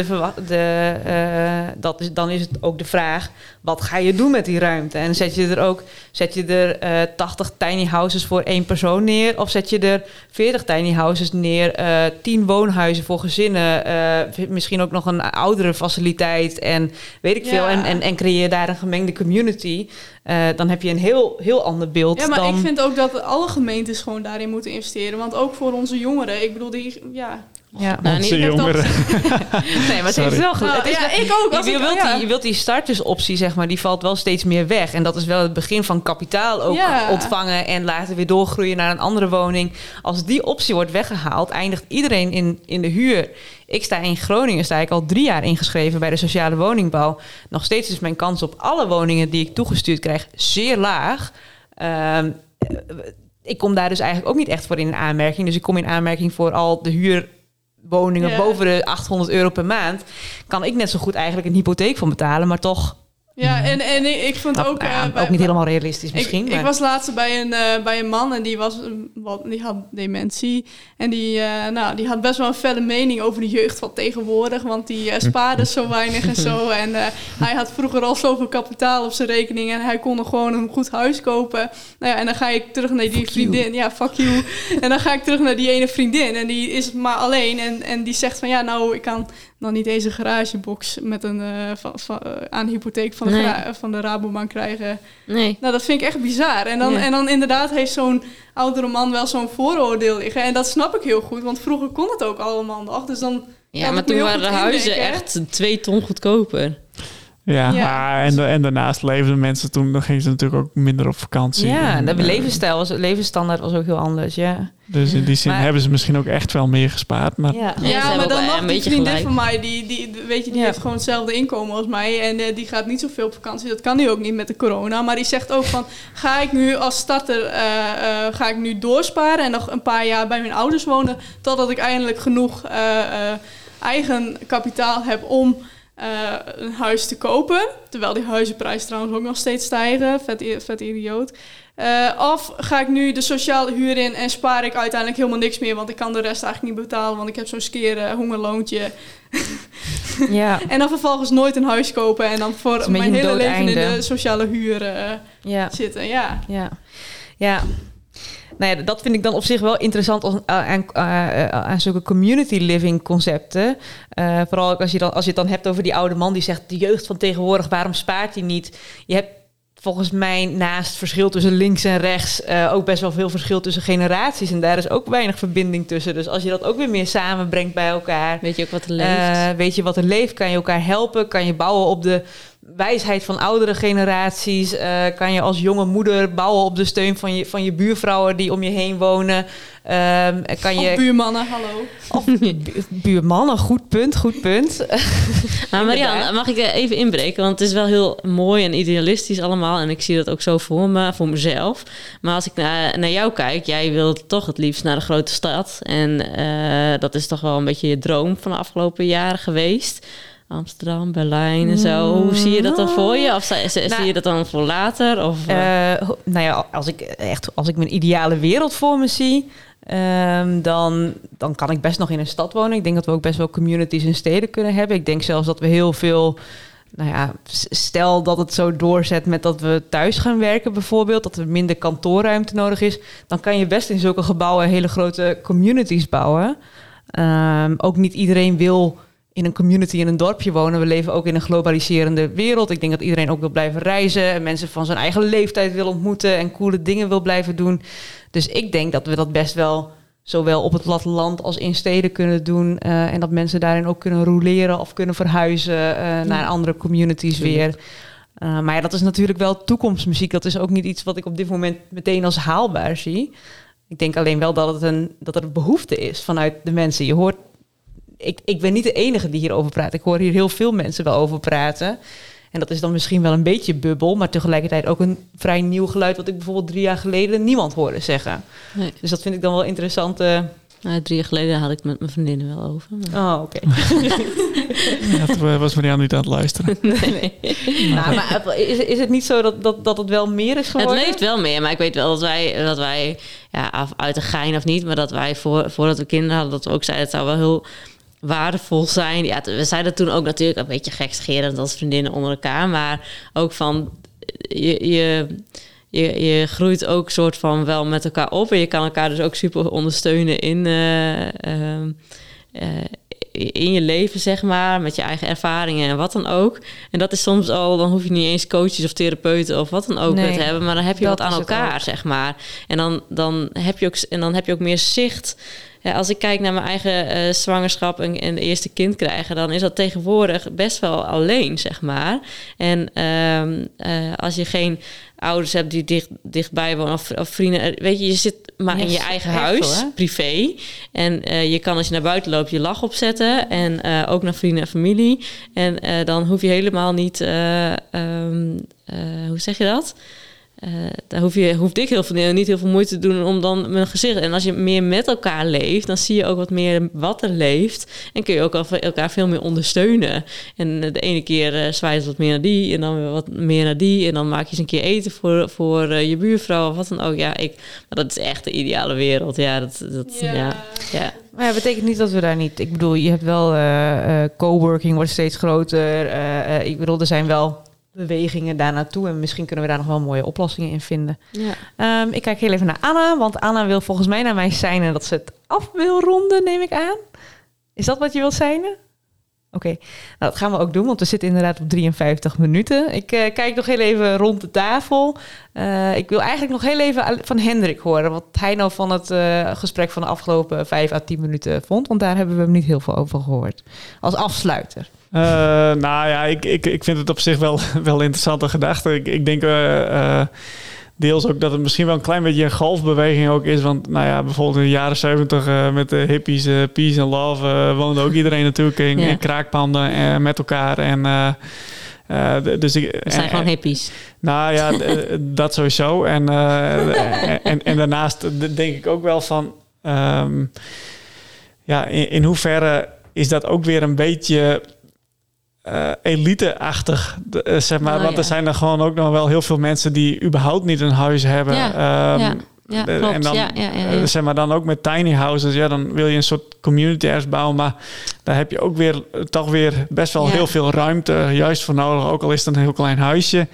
Speaker 1: de, eh, dat is, dan is het ook de vraag: wat ga je doen met die ruimte? En zet je er ook, zet je er eh 80 tiny houses voor één persoon neer, of zet je er 40 tiny houses neer, eh 10 woonhuizen voor gezinnen, misschien ook nog een oudere faciliteit en weet ik
Speaker 4: Ja.
Speaker 1: veel, en, en, en creëer daar een gemengde community. Dan heb je een heel, heel ander beeld
Speaker 4: Ja, maar
Speaker 1: dan.
Speaker 4: ik vind ook dat alle gemeentes gewoon daarin moeten investeren. Want ook voor onze jongeren, ik bedoel, die, ja...
Speaker 1: ja.
Speaker 3: Nou,
Speaker 2: Onze
Speaker 3: niet-
Speaker 2: jongeren.
Speaker 1: Nee, maar het wel goed.
Speaker 4: Nou,
Speaker 1: is
Speaker 4: ja, ik ook. Als
Speaker 1: je,
Speaker 4: ik,
Speaker 1: wilt
Speaker 4: ja.
Speaker 1: die, je wilt die startersoptie, zeg maar, die valt wel steeds meer weg. En dat is wel het begin van kapitaal ook
Speaker 4: Ja.
Speaker 1: ontvangen en later weer doorgroeien naar een andere woning. Als die optie wordt weggehaald, eindigt iedereen in, in de huur. Ik sta in Groningen, sta ik al drie jaar ingeschreven bij de sociale woningbouw. Nog steeds is mijn kans op alle woningen die ik toegestuurd krijg zeer laag. Ehm, eh, ik kom daar dus eigenlijk ook niet echt voor in aanmerking. Dus ik kom in aanmerking voor al de huurwoningen
Speaker 4: Ja.
Speaker 1: boven de 800 euro per maand. Kan ik net zo goed eigenlijk een hypotheek van betalen, maar toch
Speaker 4: Ja, en, en ik- ik vond ook...
Speaker 1: nou
Speaker 4: eh, bij-
Speaker 1: ook niet helemaal realistisch misschien.
Speaker 4: Ik,
Speaker 1: maar-
Speaker 4: ik was laatst bij een, eh, bij een man en die, was, eh, die had dementie. En die, nou, die had best wel een felle mening over de jeugd van tegenwoordig. Want die spaarde zo weinig en zo. En hij had vroeger al zoveel kapitaal op zijn rekening. En hij kon nog gewoon een goed huis kopen. Nou ja, en dan ga ik terug naar die
Speaker 1: Fuck you.
Speaker 4: vriendin. Ja, fuck you. en dan ga ik terug naar die ene vriendin. En die is maar alleen. En, en die zegt van ja, nou, ik kan nog niet eens een garagebox met een, eh, van, van, eh, aan hypotheek van de,
Speaker 3: Nee.
Speaker 4: van de Rabobank krijgen.
Speaker 3: Nee.
Speaker 4: Nou, dat vind ik echt bizar. En dan,
Speaker 3: Ja.
Speaker 4: en dan inderdaad heeft zo'n oudere man wel zo'n vooroordeel liggen. En dat snap ik heel goed, want vroeger kon het ook allemaal nog. Dus dan
Speaker 3: Ja, maar toen waren de huizen echt twee ton goedkoper.
Speaker 2: Ja,
Speaker 4: Ja.
Speaker 2: maar en, en daarnaast leefden mensen toen, dan gingen ze natuurlijk ook minder op vakantie.
Speaker 1: Ja,
Speaker 2: En,
Speaker 1: de
Speaker 2: eh,
Speaker 1: levensstijl, was, levensstandaard was ook heel anders, ja.
Speaker 2: Dus in die zin
Speaker 1: Maar-
Speaker 2: hebben ze misschien ook echt wel meer gespaard. Maar
Speaker 1: Ja,
Speaker 3: Ja,
Speaker 4: maar dan nog,
Speaker 3: een
Speaker 4: die vriendin
Speaker 3: gelijk.
Speaker 4: van mij, die, die, weet je, die
Speaker 1: Ja.
Speaker 4: heeft gewoon hetzelfde inkomen als mij. En eh, die gaat niet zoveel op vakantie. Dat kan nu ook niet met de corona. Maar die zegt ook van, ga ik nu als starter, eh, eh, ga ik nu doorsparen... en nog een paar jaar bij mijn ouders wonen... totdat ik eindelijk genoeg eh, eh, eigen kapitaal heb om... eh, een huis te kopen. Terwijl die huizenprijzen trouwens ook nog steeds stijgen. Vet, vet idioot. Eh, of ga ik nu de sociale huur in en spaar ik uiteindelijk helemaal niks meer, want ik kan de rest eigenlijk niet betalen, want ik heb zo'n skeer hongerloontje.
Speaker 1: ja,
Speaker 4: En dan vervolgens nooit een huis kopen en dan voor mijn hele leven in de sociale huur eh,
Speaker 1: ja.
Speaker 4: zitten. Ja.
Speaker 1: Ja, ja. Nou ja, dat vind ik dan op zich wel interessant als, aan, aan, aan- aan zulke community living concepten. Eh, vooral ook als je, dan, als je het dan hebt over die oude man die zegt... de jeugd van tegenwoordig, waarom spaart hij niet? Je hebt volgens mij naast verschil tussen links en rechts... eh, ook best wel veel verschil tussen generaties. En daar is ook weinig verbinding tussen. Dus als je dat ook weer meer samenbrengt bij elkaar...
Speaker 3: Weet je ook wat er leeft?
Speaker 1: Eh, weet je wat er leeft? Kan je elkaar helpen? Kan je bouwen op de wijsheid van oudere generaties? Eh, kan je als jonge moeder bouwen op de steun van je, van je buurvrouwen die om je heen wonen? Ehm, kan
Speaker 4: Of
Speaker 1: je
Speaker 4: buurmannen, hallo.
Speaker 1: of bu- buurmannen? Goed punt, goed punt.
Speaker 3: Maar Marianne, mag ik even inbreken? Want het is wel heel mooi en idealistisch allemaal. En ik zie dat ook zo voor me, voor mezelf. Maar als ik naar, naar jou kijk, jij wilt toch het liefst naar de grote stad. En eh, dat is toch wel een beetje je droom van de afgelopen jaren geweest. Amsterdam, Berlijn en zo. Hoe zie je dat dan voor je? Of zie- zie
Speaker 1: Nou,
Speaker 3: je dat dan voor later? Of, eh,
Speaker 1: Eh, nou ja, als ik echt als ik mijn ideale wereld voor me zie, ehm, dan, dan kan ik best nog in een stad wonen. Ik denk dat we ook best wel communities in steden kunnen hebben. Ik denk zelfs dat we heel veel. Nou ja, stel dat het zo doorzet met dat we thuis gaan werken bijvoorbeeld, dat er minder kantoorruimte nodig is, dan kan je best in zulke gebouwen hele grote communities bouwen. Ehm, ook niet iedereen wil in een community in een dorpje wonen. We leven ook in een globaliserende wereld. Ik denk dat iedereen ook wil blijven reizen en mensen van zijn eigen leeftijd wil ontmoeten en coole dingen wil blijven doen. Dus ik denk dat we dat best wel zowel op het platteland als in steden kunnen doen. eh, en dat mensen daarin ook kunnen roleren of kunnen verhuizen eh, naar andere communities weer. Eh, maar ja, dat is natuurlijk wel toekomstmuziek. Dat is ook niet iets wat ik op dit moment meteen als haalbaar zie. Ik denk alleen wel dat, het een, dat er een behoefte is vanuit de mensen. Je hoort, ik, ik ben niet de enige die hierover praat. Ik hoor hier heel veel mensen wel over praten. En dat is dan misschien wel een beetje bubbel, maar tegelijkertijd ook een vrij nieuw geluid, wat ik bijvoorbeeld drie jaar geleden niemand hoorde zeggen.
Speaker 3: nee.
Speaker 1: Dus dat vind ik dan wel interessant. eh.
Speaker 3: Nou, drie jaar geleden had ik het met mijn vriendinnen wel over. maar-
Speaker 1: Oh, oké.
Speaker 2: ja, toen was Marianne niet aan het luisteren.
Speaker 3: nee, nee.
Speaker 1: nou, maar is, is het niet zo dat, dat, dat het wel meer is
Speaker 3: Het
Speaker 1: geworden?
Speaker 3: leeft wel meer, maar ik weet wel dat wij, dat wij ja, af- uit de gein of niet, maar dat wij voor, voordat we kinderen hadden, dat we ook zeiden, het zou wel heel waardevol zijn. Ja, we zeiden toen ook natuurlijk een beetje gekscherend als vriendinnen onder elkaar, maar ook van je, je, je, je groeit ook soort van wel met elkaar op en je kan elkaar dus ook super ondersteunen in. eh, ehm, eh, in je leven, zeg maar, met je eigen ervaringen en wat dan ook. En dat is soms al, dan hoef je niet eens coaches of therapeuten of wat dan ook
Speaker 1: Nee,
Speaker 3: te hebben, maar dan heb je wat aan elkaar, zeg maar. En dan, dan, heb je ook, en dan heb je ook meer zicht. Ja, als ik kijk naar mijn eigen eh, zwangerschap en, en de eerste kind krijgen, dan is dat tegenwoordig best wel alleen, zeg maar. En ehm, eh, als je geen ouders hebt die dicht, dichtbij wonen of, of vrienden, eh, weet je, je zit maar in je eigen huis, privé. En je kan als je naar buiten loopt je lach opzetten en ook naar vrienden en familie. En dan hoef je helemaal niet, eh, ehm, eh, hoe zeg je dat? Eh, daar hoef je, hoeft ik heel veel, niet heel veel moeite te doen om dan mijn gezicht. En als je meer met elkaar leeft, dan zie je ook wat meer wat er leeft. En kun je ook al elkaar veel meer ondersteunen. En eh, de ene keer eh zwaait het wat meer naar die, en dan weer wat meer naar die. En dan maak je eens een keer eten voor, voor je buurvrouw of wat dan ook. Ja, ik, maar dat is echt de ideale wereld. Ja, dat, dat, ja. ja.
Speaker 1: Maar ja, betekent niet dat we daar niet... Ik bedoel, je hebt wel... eh, eh, coworking wordt steeds groter. eh, ik bedoel, er zijn wel bewegingen daar naartoe. En misschien kunnen we daar nog wel mooie oplossingen in vinden.
Speaker 3: ja.
Speaker 1: Ehm, ik kijk heel even naar Anna. Want Anna wil volgens mij naar mij zijn dat ze het af wil ronden, neem ik aan. Is dat wat je wilt zijn? Oké, nou, dat gaan we ook doen, want we zitten inderdaad op 53 minuten. Ik eh, kijk nog heel even rond de tafel. Eh, ik wil eigenlijk nog heel even van Hendrik horen... wat hij nou van het eh, gesprek van de afgelopen 5 à 10 minuten vond. Want daar hebben we hem niet heel veel over gehoord. Als afsluiter.
Speaker 2: Nou ja, ik, ik, ik vind het op zich wel, wel interessante gedachte. Ik, ik denk deels ook dat het misschien wel een klein beetje een golfbeweging ook is. Want nou ja, bijvoorbeeld in de jaren zeventig met de hippies, eh, peace and love, eh, woonde ook iedereen natuurlijk in,
Speaker 3: Ja.
Speaker 2: in kraakpanden en met elkaar. En, dus ik,
Speaker 3: We zijn
Speaker 2: en-
Speaker 3: gewoon hippies.
Speaker 2: nou ja, dat sowieso. En, en, en daarnaast denk ik ook wel van... ehm, ja, in, in hoeverre is dat ook weer een beetje eh, elite-achtig, eh, zeg maar.
Speaker 3: Nou
Speaker 2: Want er zijn er gewoon ook nog wel heel veel mensen... die überhaupt niet een huis hebben.
Speaker 3: Ja,
Speaker 2: Ehm,
Speaker 3: ja, ja, klopt.
Speaker 2: En dan,
Speaker 3: ja, ja, ja,
Speaker 2: eh, zeg maar dan ook met tiny houses, ja, dan wil je een soort community ergens bouwen, maar daar heb je ook weer toch weer best wel heel veel ruimte juist voor nodig, ook al is het een heel klein huisje.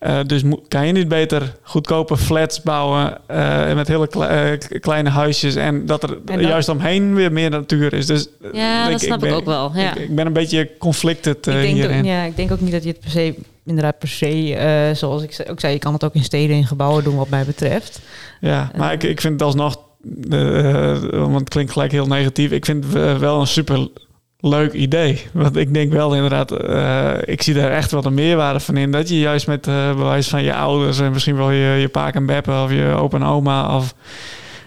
Speaker 2: Eh, dus kan je niet beter goedkope flats bouwen eh, met hele kle- eh, kleine huisjes en dat er
Speaker 1: En
Speaker 2: juist omheen weer meer natuur is. Dus
Speaker 3: Ja, dat snap ik
Speaker 2: ben-
Speaker 3: ook wel, ja.
Speaker 2: Ik, ik ben een beetje conflicted
Speaker 1: ik,
Speaker 2: hierin.
Speaker 1: ook, ja, ik denk ook niet dat je het per se, inderdaad per se, zoals ik ook zei, je kan het ook in steden en gebouwen doen wat mij betreft.
Speaker 2: Ja, maar ik, ik vind het alsnog, want het klinkt gelijk heel negatief. Ik vind het wel een super leuk idee. Want ik denk wel inderdaad, eh, ik zie daar echt wel een meerwaarde van in. Dat je juist met eh bewijs van je ouders en misschien wel je, je paak en beppen of je opa en oma of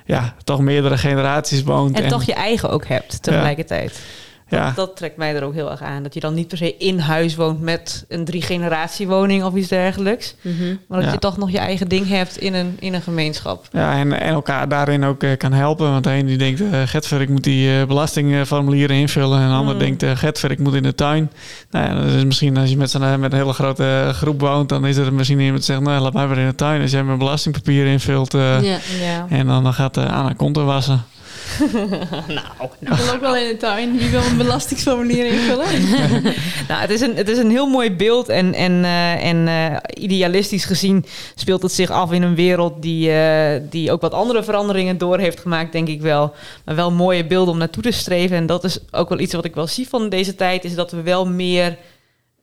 Speaker 2: ja, toch meerdere generaties woont.
Speaker 1: En, toch je eigen ook hebt tegelijkertijd.
Speaker 2: ja,
Speaker 1: Dat trekt mij er ook heel erg aan. Dat je dan niet per se in huis woont met een drie generatie woning of iets dergelijks.
Speaker 3: Mhm.
Speaker 1: Maar dat
Speaker 2: Ja.
Speaker 1: je toch nog je eigen ding hebt in een, in een gemeenschap.
Speaker 2: Ja, en, en elkaar daarin ook eh, kan helpen. Want de een die denkt, eh Getver, ik moet die eh, belastingformulieren invullen. En de ander
Speaker 1: Mm.
Speaker 2: denkt, eh Getver, ik moet in de tuin. Nou ja, dat is misschien als je met, z'n, met een hele grote groep woont... dan is er misschien iemand die zegt, nou, laat mij maar in de tuin. Als jij mijn belastingpapier invult... eh,
Speaker 3: Ja.
Speaker 1: Ja.
Speaker 2: En dan, dan gaat uh, Anna konten wassen.
Speaker 4: Ik wil ook wel in de tuin. Wie wil een belastingsformulier invullen?
Speaker 1: Nou, het is een, het is een heel mooi beeld en, en, eh, en eh, idealistisch gezien speelt het zich af in een wereld die, eh, die ook wat andere veranderingen door heeft gemaakt, denk ik wel. Maar wel mooie beelden om naartoe te streven. En dat is ook wel iets wat ik wel zie van deze tijd, is dat we wel meer,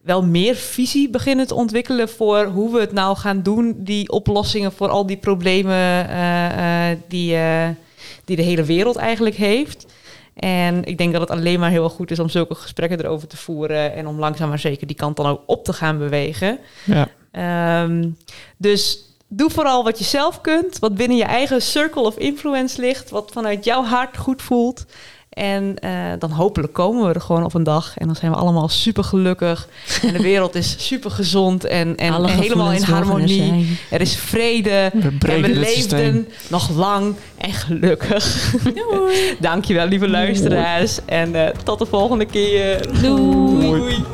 Speaker 1: wel meer visie beginnen te ontwikkelen voor hoe we het nou gaan doen, die oplossingen voor al die problemen die, die de hele wereld eigenlijk heeft. En ik denk dat het alleen maar heel goed is om zulke gesprekken erover te voeren en om langzaam maar zeker die kant dan ook op te gaan bewegen.
Speaker 2: Ja.
Speaker 1: Ehm, dus doe vooral wat je zelf kunt, wat binnen je eigen circle of influence ligt, wat vanuit jouw hart goed voelt. En eh, dan hopelijk komen we er gewoon op een dag en dan zijn we allemaal super gelukkig. En de wereld is super gezond en, en, helemaal in harmonie. Er is vrede.
Speaker 2: We
Speaker 1: En we leefden nog lang en gelukkig. Dankjewel, lieve luisteraars. En eh, tot de volgende keer.
Speaker 3: Doei.
Speaker 1: Doei.